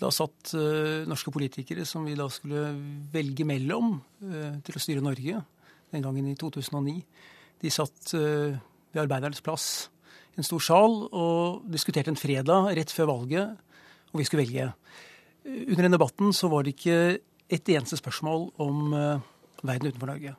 Da satt uh, norske politikere som vi da skulle velge mellom uh, til å styre Norge, den gangen i 2009. De satt uh, ved Arbeidernes plass en stor sal og diskuterte en fredag rett før valget, og vi skulle velge. Under den debatten så var det ikke et eneste spørsmål om verden utenfor Norge.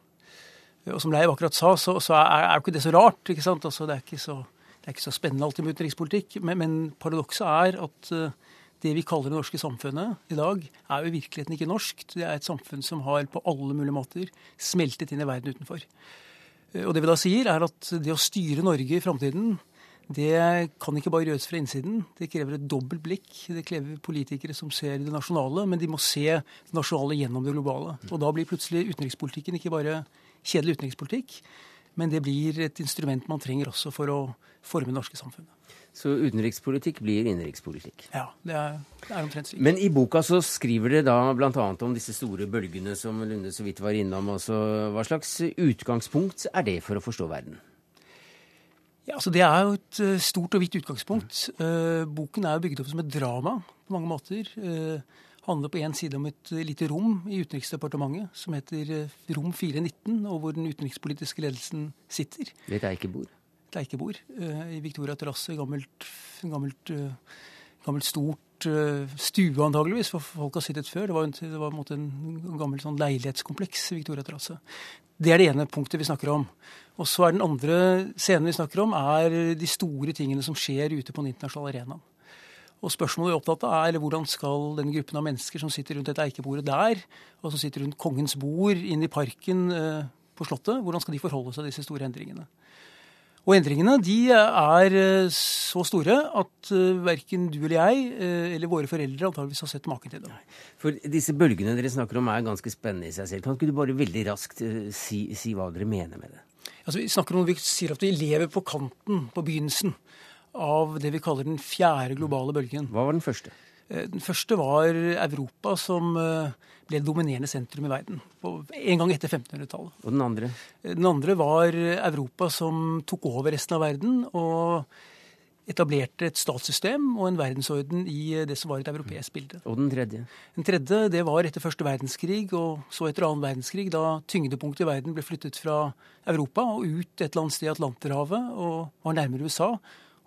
Og som Leiv akkurat sa, så, så er, jo ikke det så rart. ikke sant? Altså, det, er ikke så, det er ikke så spennende alltid med utenrikspolitikk. Men, men paradokset er at uh, det vi kaller det norske samfunnet i dag, er jo i virkeligheten ikke norsk. Det er et samfunn som har på alle mulige måter smeltet inn i verden utenfor. Og det vi da sier, er at det å styre Norge i framtiden, det kan ikke bare gjøres fra innsiden. Det krever et dobbelt blikk. Det krever politikere som ser det nasjonale, men de må se det nasjonale gjennom det globale. Og da blir plutselig utenrikspolitikken ikke bare kjedelig utenrikspolitikk, men det blir et instrument man trenger også for å forme det norske samfunnet. Så utenrikspolitikk blir innenrikspolitikk? Ja, det er, det er omtrent slik. Men i boka så skriver dere da bl.a. om disse store bølgene som Lunde så vidt var innom. Også. Hva slags utgangspunkt er det for å forstå verden? Ja, altså Det er jo et eh, stort og vidt utgangspunkt. Mm. boken er jo bygd opp som et drama på mange måter. Uh, handler på én side om et lite rom i Utenriksdepartementet som heter Rom 419, og hvor den utenrikspolitiske ledelsen sitter. Er ikke bord? Det er ikke bord. Uh, I Victoria terrasse, gammelt, gammelt, gammelt stort stue antageligvis, for folk har sittet før. Det var, en, det var en, en gammel sånn leilighetskompleks i Victoria terrasse. Det er det ene punktet vi snakker om. Og så er den andre scenen vi snakker om, er de store tingene som skjer ute på den internasjonale arenaen. Og spørsmålet vi er opptatt av, er hvordan skal den gruppen av mennesker som sitter rundt dette eikebordet der, og som sitter rundt kongens bord inne i parken eh, på Slottet, hvordan skal de forholde seg til disse store endringene? Og endringene de er eh, så store at uh, verken du eller jeg uh, eller våre foreldre antageligvis har sett maken til det. For disse bølgene dere snakker om er ganske spennende i seg selv. Kan ikke du bare veldig raskt si, si, hva dere mener med det? Altså, vi snakker om, vi sier at vi lever på kanten, på begynnelsen, av det vi kaller den fjerde globale bølgen. Hva var den første? Eh, den første var Europa, som eh, ble det dominerende sentrum i verden. En gang etter 1500-tallet. Og den andre? Eh, den andre var Europa som tok over resten av verden. og etablerte et statssystem og en verdensorden i det som var et europeisk bilde. Og den tredje? Den tredje det var etter første verdenskrig og så etter annen verdenskrig, da tyngdepunktet i verden ble flyttet fra Europa og ut et eller annet sted i Atlanterhavet og var nærmere USA.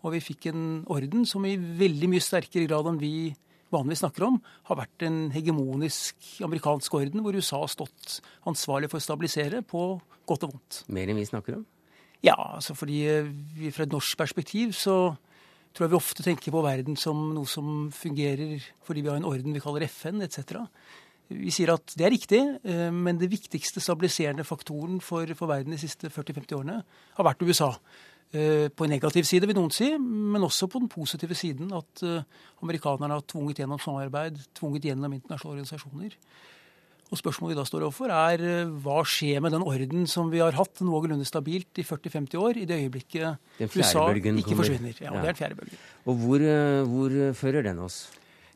Og vi fikk en orden som i veldig mye sterkere grad enn vi vanligvis snakker om, har vært en hegemonisk amerikansk orden hvor USA har stått ansvarlig for å stabilisere på godt og vondt. Mer enn vi snakker om? Ja, altså fordi vi fra et norsk perspektiv så tror jeg vi ofte tenker på verden som noe som fungerer fordi vi har en orden vi kaller FN etc. Vi sier at det er riktig, eh, men det viktigste stabiliserende faktoren for, for verden de siste 40-50 årene har vært USA. Eh, på en negativ side, vil noen si, men også på den positive siden. At eh, amerikanerne har tvunget gjennom samarbeid, tvunget gjennom internasjonale organisasjoner. Og Spørsmålet vi da står overfor, er eh, hva skjer med den orden som vi har hatt noenlunde stabilt i 40-50 år, i det øyeblikket USA ikke forsvinner. Ja, ja. det er den fjerde bølgen. Og hvor, hvor, fører den oss?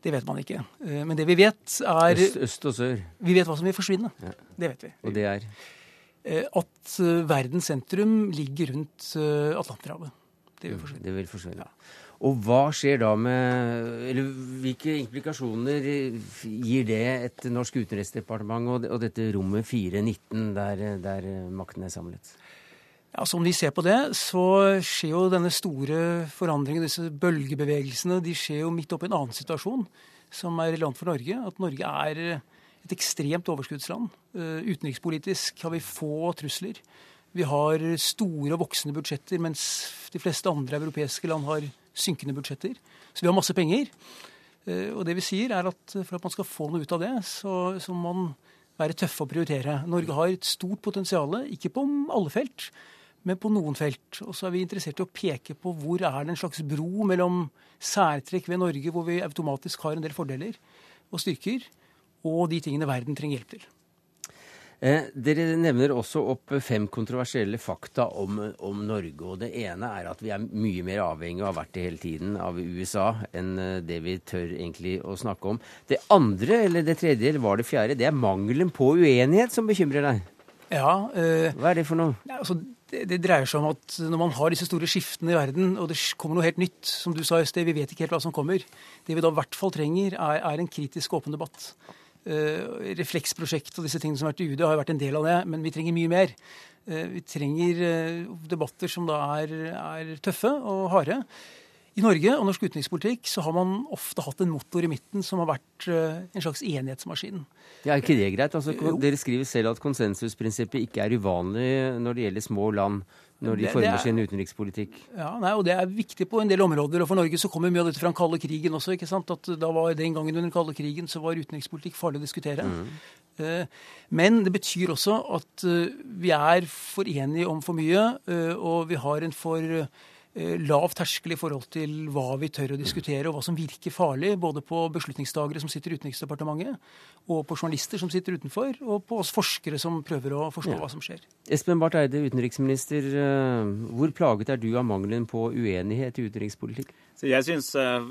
Det vet man ikke. Men det vi vet, er Øst, øst og sør? Vi vet hva som vil forsvinne. Ja. Det vet vi. Og det er? At verdens sentrum ligger rundt Atlanterhavet. Det vil forsvinne. Det vil forsvinne. Ja. Og hva skjer da med Eller hvilke implikasjoner gir det et norsk utenriksdepartement og, og dette rommet 419 der, der makten er samlet? Ja, Som vi ser på det, så skjer jo denne store forandringen, disse bølgebevegelsene, de skjer jo midt oppi en annen situasjon som er relevant for Norge. At Norge er et ekstremt overskuddsland. Uh, utenrikspolitisk har vi få trusler. Vi har store og voksende budsjetter, mens de fleste andre europeiske land har synkende budsjetter. Så vi har masse penger. Eh, og det vi sier er at For at man skal få noe ut av det, så, så må man være tøffe å prioritere. Norge har et stort potensial, ikke på alle felt, men på noen felt. Og så er vi interessert i å peke på hvor er det en slags bro mellom særtrekk ved Norge, hvor vi automatisk har en del fordeler og styrker, og de tingene verden trenger hjelp til. Eh, dere nevner også opp fem kontroversielle fakta om, om, Norge. og Det ene er at vi er mye mer avhengig og har vært det hele tiden, av USA enn eh, det vi tør egentlig å snakke om. Det andre, eller det tredje, eller var det fjerde, det er mangelen på uenighet som bekymrer deg. Ja. Eh, Hva er det for noe? Altså, det, det, dreier seg om at når man har disse store skiftene i verden, og det kommer noe helt nytt, som du sa i sted, vi vet ikke helt hva som kommer, det vi da i hvert fall trenger, er, er en kritisk åpen debatt. Uh, refleksprosjekt og disse tingene som har vært i UD, har jo vært en del av det, men vi trenger mye mer. Uh, vi trenger uh, debatter som da er, er, tøffe og harde. I Norge og norsk utenrikspolitikk så har man ofte hatt en motor i midten som har vært en slags enighetsmaskin. Ja, er ikke det greit? Altså, dere skriver selv at konsensusprinsippet ikke er uvanlig når det gjelder små land når de former sin utenrikspolitikk? Ja, nei, og Det er viktig på en del områder. og For Norge så kommer mye av dette fra den kalde krigen også. ikke sant? At da var Den gangen under den kalde krigen så var utenrikspolitikk farlig å diskutere. Mm. Eh, men det betyr også at eh, vi er for enige om for mye, eh, og vi har en for lav terskel i forhold til hva vi tør å diskutere, og hva som virker farlig, både på beslutningstagere som sitter i Utenriksdepartementet, og på journalister som sitter utenfor, og på oss forskere som prøver å forstå ja. hva som skjer. Espen Barth Eide, utenriksminister. Eh, hvor plaget er du av mangelen på uenighet i utenrikspolitikk? Så jeg syns uh,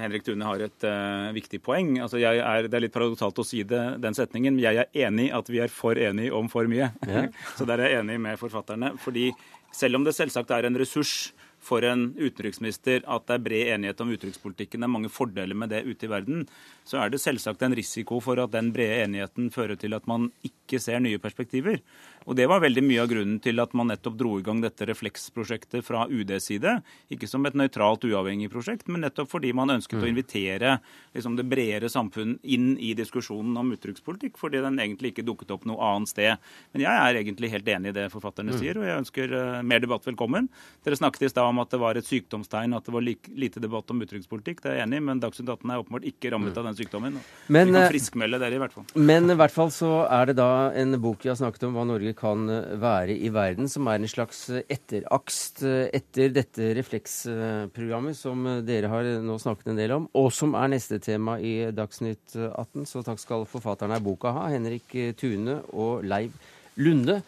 Henrik Tune har et uh, viktig poeng. Altså er, det er litt paradoksalt å si det, den setningen, men jeg er enig at vi er for enige om for mye. Ja. så der er jeg enig med forfatterne. fordi selv om det selvsagt er en ressurs for en utenriksminister at det er bred enighet om utenrikspolitikken, det er mange fordeler med det ute i verden, så er det selvsagt en risiko for at den brede enigheten fører til at man ikke ser nye perspektiver. Og Det var veldig mye av grunnen til at man nettopp dro i gang dette refleksprosjektet fra UDs side. Ikke som et nøytralt, uavhengig prosjekt, men nettopp fordi man ønsket mm. å invitere liksom, det bredere samfunn inn i diskusjonen om utenrikspolitikk, fordi den egentlig ikke dukket opp noe annet sted. Men jeg er egentlig helt enig i det forfatterne mm. sier, og jeg ønsker uh, mer debatt velkommen. Dere snakket i stad om at det var et sykdomstegn at det var lite debatt om utenrikspolitikk. Det er jeg enig i, men Dagsnytt 18 er åpenbart ikke rammet mm. av den sykdommen. Men, Vi kan eh, friskmelde dere i hvert fall. Men i hvert fall så er det da en bok vi har snakket om hva Norge kan eh, være i verden, som er en slags etterakst etter dette refleksprogrammet som dere har nå snakket en del om, og som er neste tema i Dagsnytt 18. Så takk skal forfatterne av boka ha, Henrik Tune og Leiv Lunde.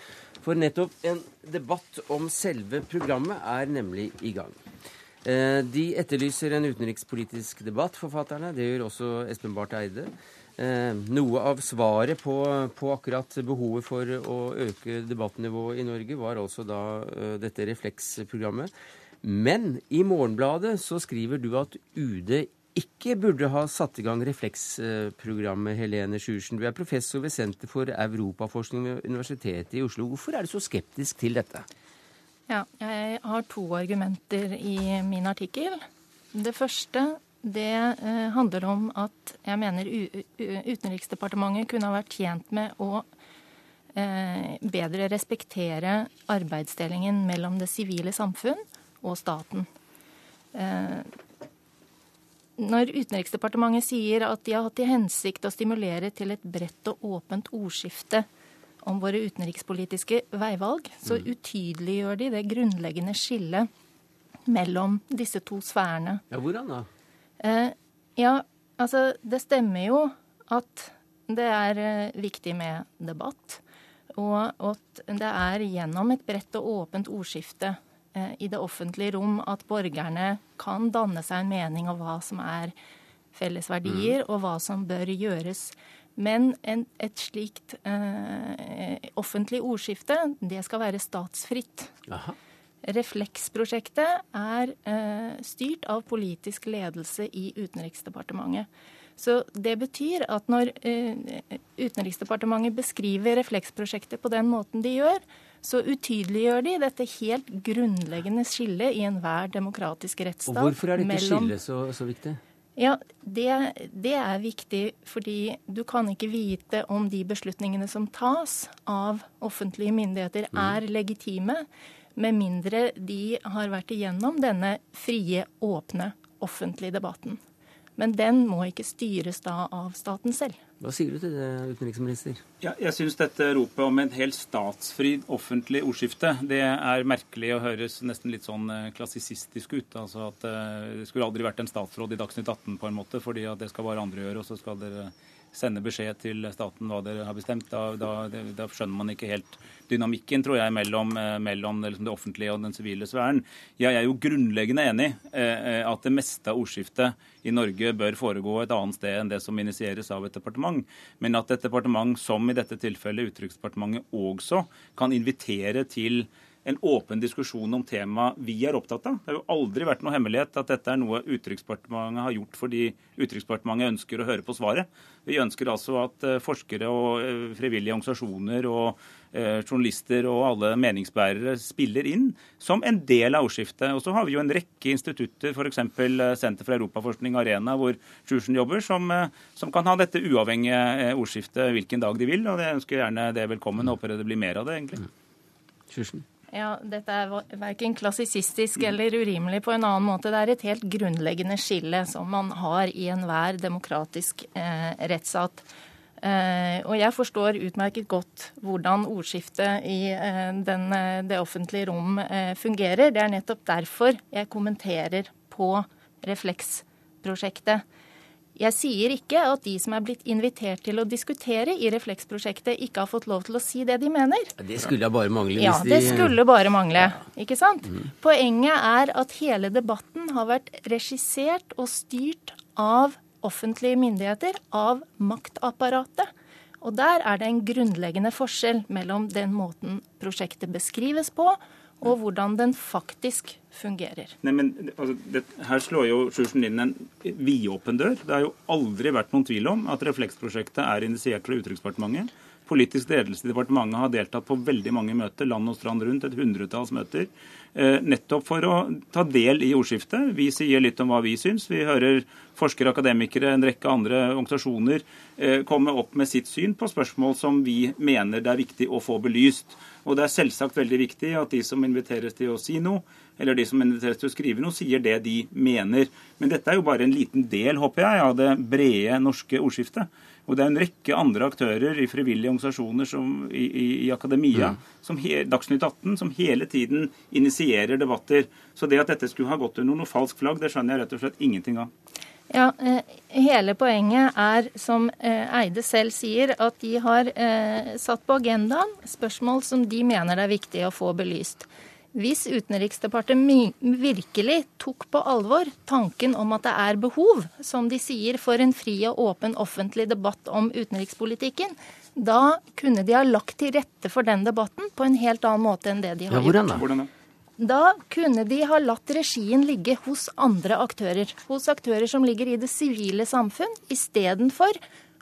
For nettopp en debatt om selve programmet er nemlig i gang. Eh, de etterlyser en utenrikspolitisk debatt, forfatterne. Det gjør også Espen Barth Eide. Eh, noe av svaret på, på, akkurat behovet for å øke debattnivået i Norge var altså da eh, dette refleksprogrammet. Men i Morgenbladet så skriver du at UD ikke burde ha satt i gang refleksprogrammet, Helene Sjursen. Du er professor ved Senter for europaforskning ved Universitetet i Oslo. Hvorfor er du så skeptisk til dette? Ja, jeg har to argumenter i min artikkel. Det første det eh, handler om at jeg mener Utenriksdepartementet kunne ha vært tjent med å eh, bedre respektere arbeidsdelingen mellom det sivile samfunn og staten. Når Utenriksdepartementet sier at de har hatt til hensikt å stimulere til et bredt og åpent ordskifte om våre utenrikspolitiske veivalg, så mm. utydeliggjør de det grunnleggende skillet mellom disse to sfærene. Ja, Hvordan da? Eh, ja, altså det stemmer jo at det er eh, viktig med debatt. Og at det er gjennom et bredt og åpent ordskifte i det offentlige rom at borgerne kan danne seg en mening om hva som er felles verdier, mm. og hva som bør gjøres. Men en, et slikt eh, offentlig ordskifte, det skal være statsfritt. Aha. Refleksprosjektet er eh, styrt av politisk ledelse i Utenriksdepartementet. Så det betyr at når eh, Utenriksdepartementet beskriver refleksprosjektet på den måten de gjør, så utydeliggjør de dette helt grunnleggende skillet i enhver demokratisk rettsstat. Og Hvorfor er dette mellom... skillet så, så, viktig? Ja, det, det, er viktig fordi du kan ikke vite om de beslutningene som tas av offentlige myndigheter, mm. er legitime, med mindre de har vært igjennom denne frie, åpne offentlige debatten. Men den må ikke styres da av staten selv. Hva sier du til det, utenriksminister? Ja, jeg syns dette ropet om et helt statsfri offentlig ordskifte, det er merkelig og høres nesten litt sånn eh, klassisistisk ut. Altså at eh, Det skulle aldri vært en statsråd i Dagsnytt 18 på en måte, fordi at det skal bare andre gjøre, og så skal dere sende beskjed til staten hva dere har bestemt. Da, da, da skjønner man ikke helt dynamikken, tror jeg, mellom, eh, mellom liksom det offentlige og den sivile sfæren. Jeg er jo grunnleggende enig eh, at det meste av ordskiftet i Norge bør foregå et annet sted enn det som initieres av et departement. Men at et departement, som i dette tilfellet Utenriksdepartementet, også kan invitere til en åpen diskusjon om tema vi er opptatt av. Det har jo aldri vært noe hemmelighet at dette er noe Utenriksdepartementet har gjort fordi Utenriksdepartementet ønsker å høre på svaret. Vi ønsker altså at eh, forskere og eh, frivillige organisasjoner og journalister og alle meningsbærere spiller inn som en del av ordskiftet. Og så har vi jo en rekke institutter, f.eks. Senter for europaforskning Arena, hvor Sjursen jobber, som, som, kan ha dette uavhengige ordskiftet hvilken dag de vil. Og jeg ønsker gjerne det velkommen. og Håper det blir mer av det, egentlig. Sjursen. Ja, Dette er verken klassisistisk eller urimelig på en annen måte. Det er et helt grunnleggende skille som man har i enhver demokratisk eh, rettsstat. Eh, og jeg forstår utmerket godt hvordan ordskiftet i eh, den, eh, det offentlige rom fungerer. Det er nettopp derfor jeg kommenterer på Refleks-prosjektet. Jeg sier ikke at de som er blitt invitert til å diskutere i Refleksprosjektet, ikke har fått lov til å si det de mener. Det skulle bare mangle. Ja, det skulle bare mangle. Ikke sant? Mm. Poenget er at hele debatten har vært regissert og styrt av offentlige myndigheter, av maktapparatet. Og der er det en grunnleggende forskjell mellom den måten prosjektet beskrives på, og hvordan den faktisk fungerer. Nei, men altså, det, Her slår jo Sjursen inn en vidåpen dør. Det har jo aldri vært noen tvil om at Refleksprosjektet er initiert fra Utenriksdepartementet. Politisk ledelse i departementet har deltatt på veldig mange møter, land og strand rundt, et hundretalls møter. Eh, nettopp for å ta del i ordskiftet. Vi sier litt om hva vi syns. Vi hører forskere, akademikere, en rekke andre organisasjoner eh, komme opp med sitt syn på spørsmål som vi mener det er viktig å få belyst. Og det er selvsagt veldig viktig at de som inviteres til å si noe, eller de som inviteres til å skrive noe, sier det de mener. Men dette er jo bare en liten del, håper jeg, av det brede norske ordskiftet. Og det er en rekke andre aktører i frivillige organisasjoner som, i, i, i akademia, mm. som he, Dagsnytt 18, som hele tiden initierer debatter. Så det at dette skulle ha gått under noe falsk flagg, det skjønner jeg rett og slett ingenting av. Ja, eh, Hele poenget er, som eh, Eide selv sier, at de har eh, satt på agendaen spørsmål som de mener det er viktig å få belyst. Hvis Utenriksdepartementet virkelig tok på alvor tanken om at det er behov, som de sier, for en fri og åpen offentlig debatt om utenrikspolitikken, da kunne de ha lagt til rette for den debatten på en helt annen måte enn det de har ja, hvordan da? Hvordan da? Da kunne de ha latt regien ligge hos andre aktører. Hos aktører som ligger i det sivile samfunn, istedenfor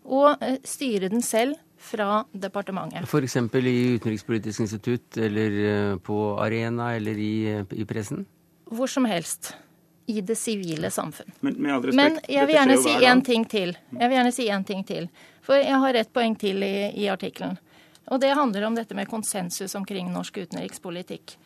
å eh, styre den selv fra departementet. F.eks. i Utenrikspolitisk institutt, eller eh, på Arena, eller i, eh, i pressen? Hvor som helst. I det sivile samfunn. Men, respekt, Men jeg vil gjerne si én ting til. Jeg vil gjerne si en ting til. For jeg har ett poeng til i, i artikkelen. Og det handler om dette med konsensus omkring norsk utenrikspolitikk.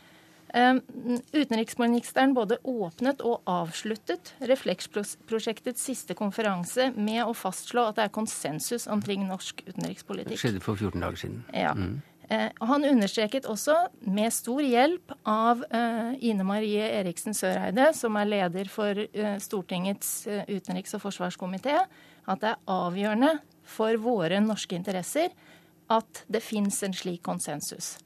Utenriksministeren både åpnet og avsluttet Refleks-prosjektets siste konferanse med å fastslå at det er konsensus omkring norsk utenrikspolitikk. Det skjedde for 14 dager siden. Ja. Mm. Eh, han understreket også, med stor hjelp av eh, Ine Marie Eriksen Søreide, som er leder for eh, Stortingets utenriks- og forsvarskomité, at det er avgjørende for våre norske interesser at det fins en slik konsensus.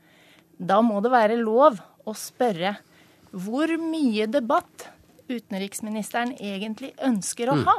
Da må det være lov å spørre hvor mye debatt utenriksministeren egentlig ønsker å mm. ha.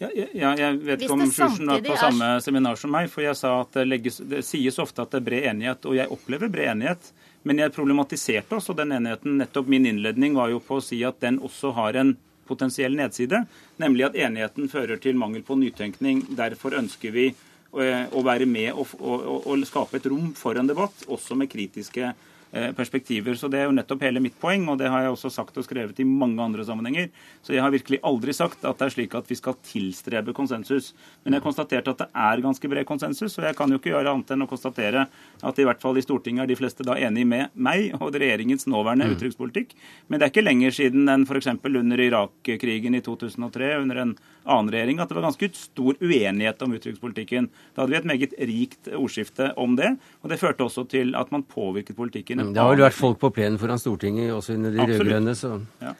Ja, ja, jeg vet ikke om Sjursen var på samme seminar som meg. For jeg sa at det, legges, det sies ofte at det er bred enighet, og jeg opplever bred enighet. Men jeg problematiserte også den enigheten. Nettopp min innledning var jo på å si at den også har en potensiell nedside. Nemlig at enigheten fører til mangel på nytenkning. Derfor ønsker vi eh, å være med og, og, og skape et rom for en debatt, også med kritiske perspektiver. Så Det er jo nettopp hele mitt poeng, og det har jeg også sagt og skrevet i mange andre sammenhenger. Så jeg har virkelig aldri sagt at det er slik at vi skal tilstrebe konsensus. Men jeg har konstatert at det er ganske bred konsensus, og jeg kan jo ikke gjøre annet enn å konstatere at i hvert fall i Stortinget er de fleste da enig med meg og regjeringens nåværende mm. utenrikspolitikk. Men det er ikke lenger siden enn f.eks. under Irak-krigen i 2003, under en annen regjering, at det var ganske stor uenighet om utenrikspolitikken. Da hadde vi et meget rikt ordskifte om det, og det førte også til at man påvirket politikken. Mm, det har vel vært folk på plenen foran Stortinget også under de rød-grønne, så ja.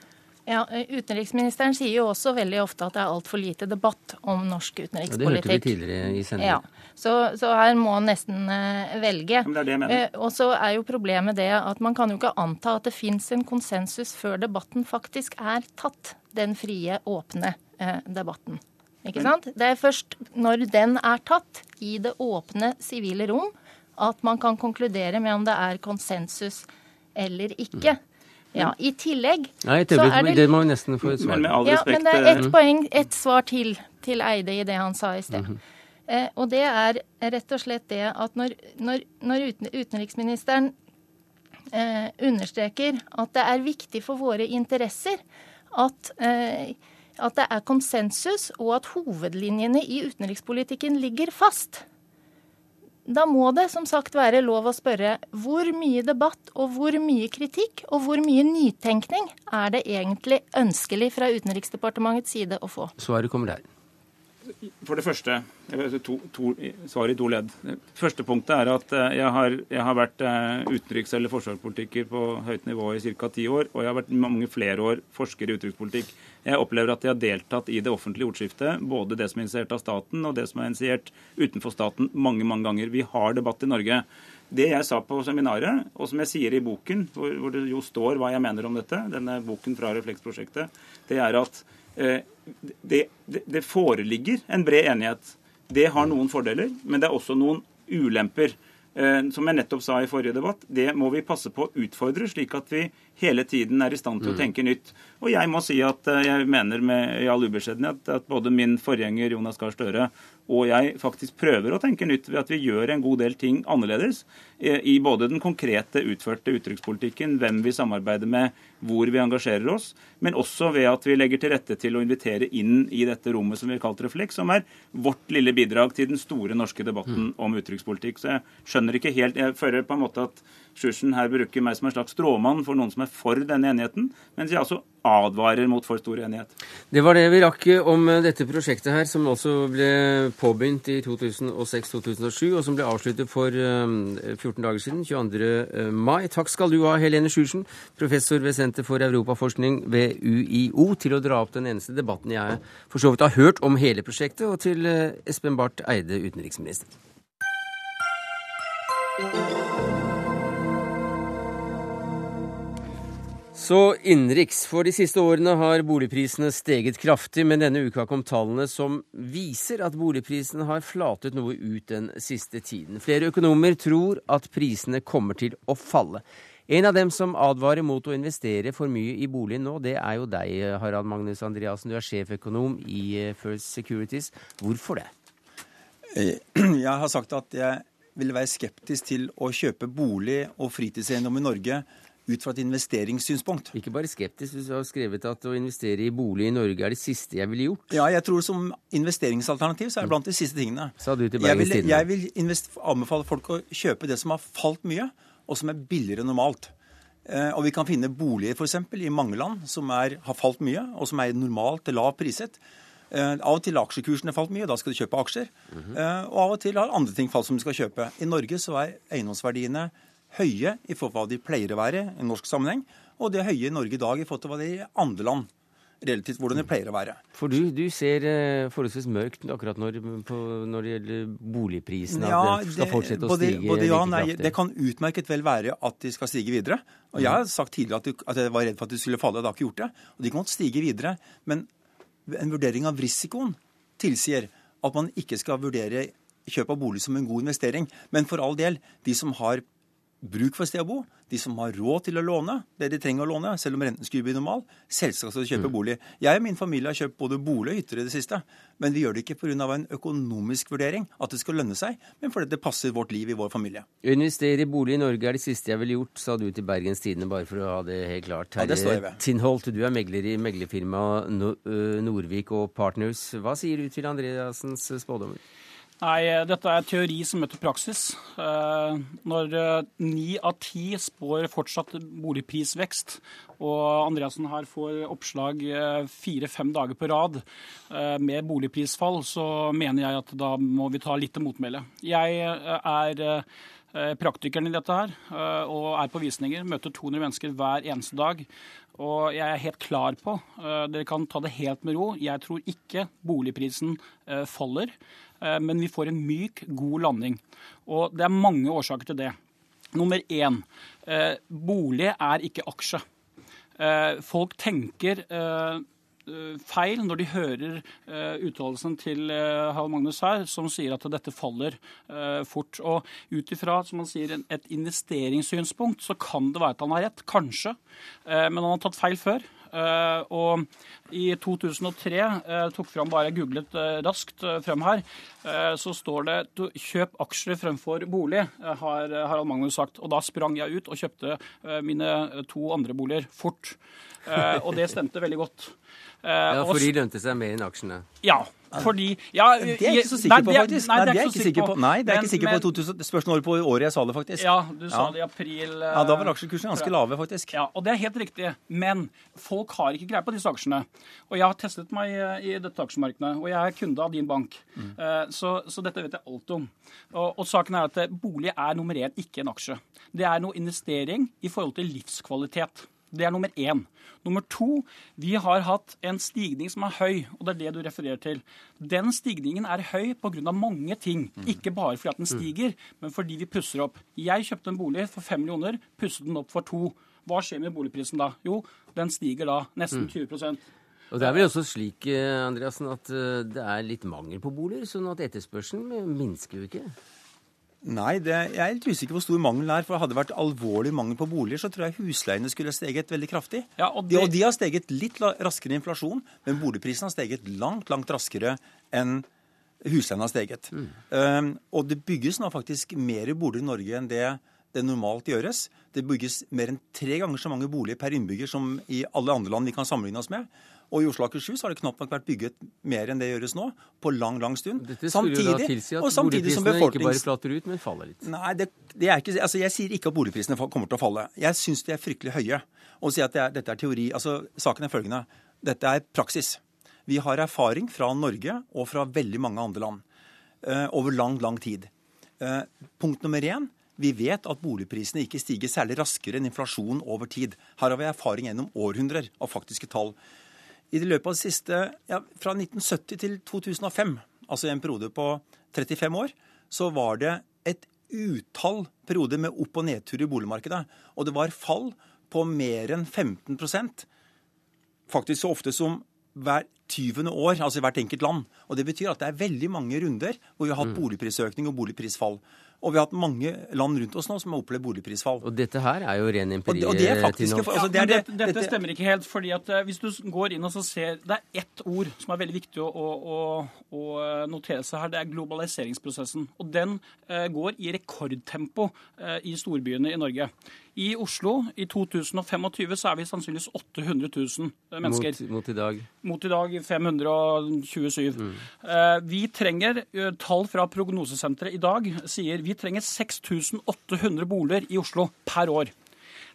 Ja, Utenriksministeren sier jo også veldig ofte at det er altfor lite debatt om norsk utenrikspolitikk. Ja, det hørte vi tidligere i sendingen. Ja, så, så, her må han nesten uh, velge. Men det er det jeg mener. Uh, og så er jo problemet det at man kan jo ikke anta at det fins en konsensus før debatten faktisk er tatt. Den frie, åpne uh, debatten. Ikke sant? Det er først når den er tatt, i det åpne sivile rom, at man kan konkludere med om det er konsensus eller ikke. Mm. Ja, I tillegg Nei, så er det Det må vi nesten få et svar på. Ja, men det er ett eh, poeng, ett svar til til Eide i det han sa i sted. Mm -hmm. eh, og det er rett og slett det at når, når, når utenriksministeren eh, understreker at det er viktig for våre interesser at, eh, at det er konsensus, og at hovedlinjene i utenrikspolitikken ligger fast, da må det som sagt være lov å spørre hvor mye debatt og hvor mye kritikk og hvor mye nytenkning er det egentlig ønskelig fra Utenriksdepartementets side å få? Svaret kommer der. For det første, to, to, svar i to ledd. Første punktet er at eh, jeg har, jeg har vært eh, utenriks- eller forsvarspolitiker på høyt nivå i ca. ti år, og jeg har vært mange flere år forsker i utenrikspolitikk. Jeg opplever at jeg har deltatt i det offentlige ordskiftet, både det som er initiert av staten og det som er initiert utenfor staten, mange mange ganger. Vi har debatt i Norge. Det jeg sa på seminaret, og som jeg sier i boken, hvor, det jo står hva jeg mener om dette, denne boken fra Refleksprosjektet, det er at eh, det, det, det foreligger en bred enighet. Det har noen fordeler, men det er også noen ulemper. Eh, som jeg nettopp sa i forrige debatt, det må vi passe på å utfordre, slik at vi hele tiden er i stand til å mm. tenke nytt. Og jeg må si at eh, jeg mener med i all ubeskjedenhet at både min forgjenger Jonas Gahr Støre og jeg faktisk prøver å tenke nytt ved at vi gjør en god del ting annerledes eh, i både den konkrete utførte utenrikspolitikken, hvem vi samarbeider med, hvor vi engasjerer oss, men også ved at vi legger til rette til å invitere inn i dette rommet som vi har kalt Refleks, som er vårt lille bidrag til den store norske debatten mm. om utenrikspolitikk. Så jeg skjønner ikke helt Jeg føler på en måte at Sjursen her bruker meg som en slags stråmann for noen som er for denne enigheten, mens jeg altså advarer mot for stor enighet. Det var det vi rakk om dette prosjektet her, som altså ble påbegynt i 2006-2007, og som ble avsluttet for 14 um, dager siden, 22. Uh, mai. Takk skal du ha, Helene Sjursen, professor ved Senter for europaforskning ved UiO, til å dra opp den eneste debatten jeg for så vidt har hørt om hele prosjektet, og til uh, Espen Barth Eide, utenriksminister. Så innenriks. For de siste årene har boligprisene steget kraftig, men denne uka kom tallene som viser at boligprisene har flatet noe ut den siste tiden. Flere økonomer tror at prisene kommer til å falle. En av dem som advarer mot å investere for mye i bolig nå, det er jo deg, Harald Magnus Andreassen. Du er sjeføkonom i eh, First Securities. Hvorfor det? Eh, jeg har sagt at jeg vil være skeptisk til å kjøpe bolig og fritidseiendom i Norge ut fra et investeringssynspunkt. Ikke bare skeptisk, du har skrevet at å investere i bolig i Norge er det siste jeg ville gjort. Ja, jeg tror som investeringsalternativ så er det blant de siste tingene. Sa du til Jeg vil, jeg vil anbefale folk å kjøpe det som har falt mye, og som er billigere enn normalt. Eh, og vi kan finne boliger f.eks. i mange land som er, har falt mye, og som er normalt lav priset. Eh, av og til har aksjekursene falt mye, da skal du kjøpe aksjer. Mm -hmm. eh, og av og til har andre ting falt som du skal kjøpe. I Norge så er eiendomsverdiene høye i forhold til hva de pleier å være i norsk sammenheng, og de er høye i Norge i dag i forhold til hva de er i andre land relativt hvordan det pleier å være. For du, du ser eh, forholdsvis mørkt akkurat når, på, når det gjelder boligprisene? Ja, at det skal fortsette å både, stige både ja, nei, Det kan utmerket vel være at de skal stige videre. Og Jeg har sagt tidligere at, du, at jeg var redd for at de skulle falle, og det har ikke gjort det. Og De kan stige videre. Men en vurdering av risikoen tilsier at man ikke skal vurdere kjøp av bolig som en god investering. Men for all del, de som har bruk for sted å bo, de som har råd til å låne det de trenger å låne, selv om renten skulle bli normal, selvsagt skal kjøpe bolig. Jeg og min familie har kjøpt både bolig og hytter i det siste, men vi gjør det ikke pga. en økonomisk vurdering, at det skal lønne seg, men fordi det passer vårt liv i vår familie. Å investere i bolig i Norge er det siste jeg ville gjort, sa du til Bergens Tidende, bare for å ha det helt klart. Ja, det står jeg ved. Tindholt, du er megler i meglerfirmaet No- Norvik og Partners. Hva sier du til Andreassens spådommer? Nei, dette er teori som møter praksis. Eh, Når eh, ni av ti spår fortsatt boligprisvekst, og Andreassen her får oppslag eh, fire-fem dager på rad eh, med boligprisfall, så mener jeg at da må vi ta litt til motmæle. Jeg eh, er eh, praktikeren i dette her, eh, og er på visninger. Møter 200 mennesker hver eneste dag. Og jeg er helt klar på, eh, dere kan ta det helt med ro, jeg tror ikke boligprisen eh, faller. Eh, Men vi får en myk, god landing. Og det er mange årsaker til det. Nummer én. eh, Bolig er ikke aksje. Eh, Folk tenker feil når de hører uttalelsen til Harald Magnus her, som sier at dette faller fort. Og ut ifra som han sier, et investeringssynspunkt, så kan det være at han har rett. Kanskje. Men han har tatt feil før. Og i 2003 eh, tok fram, bare googlet eh, raskt eh, frem her, eh, så står det «Du- 'kjøp aksjer fremfor bolig', eh, har Harald Magnus sagt. Og da sprang jeg ut og kjøpte eh, mine to andre boliger fort. Eh, og det stemte veldig godt. Eh, Ja, For de lønte seg mer enn aksjene? Ja, fordi ja, Det er jeg ikke så sikker på, faktisk. Nei, det er jeg ikke sikker på. Nei, det er jeg ikke sikker på. men- 2000, Spørsmålet på året jeg sa det, faktisk. Ja, du sa Ja. det i april. Ja, da var aksjekursene ganske lave, faktisk. Ja, og det er helt riktig. Men folk har ikke greie på disse aksjene. Og jeg har testet meg eh, i dette aksjemarkedet, og jeg er kunde av din bank. Mm. Eh, Så, så dette vet jeg alt om. Og, og saken er at eh, bolig er nummer én, ikke en aksje. Det er noe investering i forhold til livskvalitet. Det er nummer én. Nummer to, vi har hatt en stigning som er høy, og det er det du refererer til. Den stigningen er høy pga. mange ting. Ikke bare fordi at den stiger, men fordi vi pusser opp. Jeg kjøpte en bolig for fem millioner, pusset den opp for to. Hva skjer med boligprisen da? Jo, den stiger da nesten 20 Og det er vel også slik Andreasen, Andreassen, at eh, det er litt mangel på boliger, sånn at etterspørselen minsker jo ikke? Nei, det, jeg er litt usikker på hvor stor mangelen er. For hadde det vært alvorlig mangel på boliger, så tror jeg husleiene skulle steget veldig kraftig. Ja, og de, det- og de har steget litt raskere enn inflasjon, men boligprisen har steget langt, langt raskere enn husleiene har steget. Um, og det bygges nå faktisk mer boliger i Norge enn det det normalt gjøres. Det bygges mer enn tre ganger så mange boliger per innbygger som i alle andre land vi kan sammenligne oss med. Og i Oslo og Akershus har det knapt nok vært bygget mer enn det gjøres nå, på lang, lang stund. Dette skulle jo da tilsi at boligprisene ikke bare flater ut, men faller litt. Nei, det, det er ikke, altså jeg sier ikke at boligprisene kommer til å falle. Jeg syns de er fryktelig høye. Å si at det er, dette er teori altså Saken er følgende. Dette er praksis. Vi har erfaring fra Norge og fra veldig mange andre land uh, over lang, lang tid. Uh, punkt nummer én. Vi vet at boligprisene ikke stiger særlig raskere enn inflasjon over tid. Her har vi erfaring gjennom århundrer av faktiske tall. I det løpet av det siste, ja, Fra 1970 til 2005, altså i en periode på 35 år, så var det et utall perioder med opp- og nedtur i boligmarkedet. Og det var fall på mer enn 15% faktisk så ofte som hver 20. år, altså i hvert enkelt land. Og Det betyr at det er veldig mange runder hvor vi har hatt boligprisøkning og boligprisfall. Og vi har hatt mange land rundt oss nå som har opplevd boligprisfall. Og dette her er jo ren empiri. Og, og det er faktisk, altså, det er det, dette, dette stemmer ikke helt. fordi at eh, Hvis du går inn og så ser Det er ett ord som er veldig viktig å, å, å, eh, notere seg her. Det er globaliseringsprosessen. Og den eh, går i rekordtempo i storbyene i Norge. I Oslo i 2025 så er vi sannsynligvis 800 000 mennesker. Mot, mot i dag. Mot i dag 527. Mm. Vi trenger, eh, Tall fra Prognosesenteret i dag sier vi trenger 6800 boliger i Oslo per år.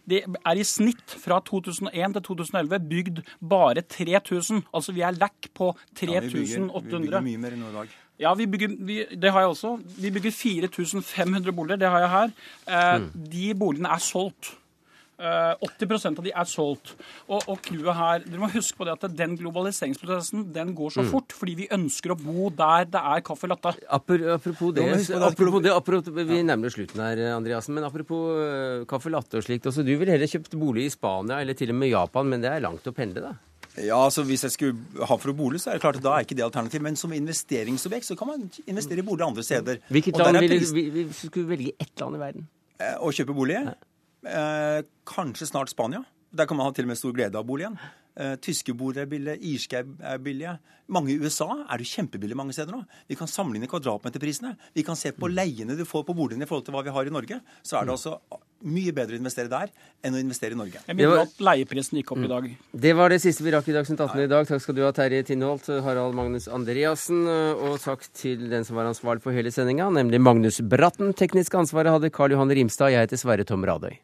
Det er i snitt fra 2001 til 2011 bygd bare 3000. Altså vi er lack på 3800. Ja, vi bygger- Vi bygger mye mer enn nå i dag. Ja, vi bygger, vi, det har jeg også. Vi bygger 4500 boliger, det har jeg her. Eh, Mm. De boligene er solgt. Eh, 80% av de er solgt. Og, og clouet her, Dere må huske på det at den globaliseringsprosessen den går så Mm. fort fordi vi ønsker å bo der det er caffè latte. Apropos, det, apropos det apropos, Vi nærmer oss slutten her, Andreassen. Men apropos caffè latte og slikt. Også, du ville heller kjøpt bolig i Spania eller til og med Japan, men det er langt å pendle, da? Ja, altså Hvis jeg skulle ha for å bolig, så er det klart at da er ikke det alternativ. Men som investeringsobjekt så kan man investere i bolig andre steder. Hvilket land ville vi, vi skulle velge ett land i verden? eh, å kjøpe bolig. Eh, kanskje snart Spania. Der kan man ha til og med stor glede av boligen. Eh, tyske boliger er billige, irske er- billige. Mange i USA er det kjempebillig mange steder nå. Vi kan sammenligne kvadratmeterprisene. Vi kan se på leiene du får på boligene i forhold til hva vi har i Norge. Så er det altså mye bedre å investere der enn å investere i Norge. Jeg minner at leieprisen gikk opp i dag. Det var det siste vi rakk i Dagsnytt 18 i dag. Takk skal du ha, Terje Tinholt, Harald Magnus Andreassen, og takk til den som var ansvarlig for hele sendinga, nemlig Magnus Bratten. Teknisk ansvaret hadde Karl Johan Rimstad. Jeg heter Sverre Tom Radøy.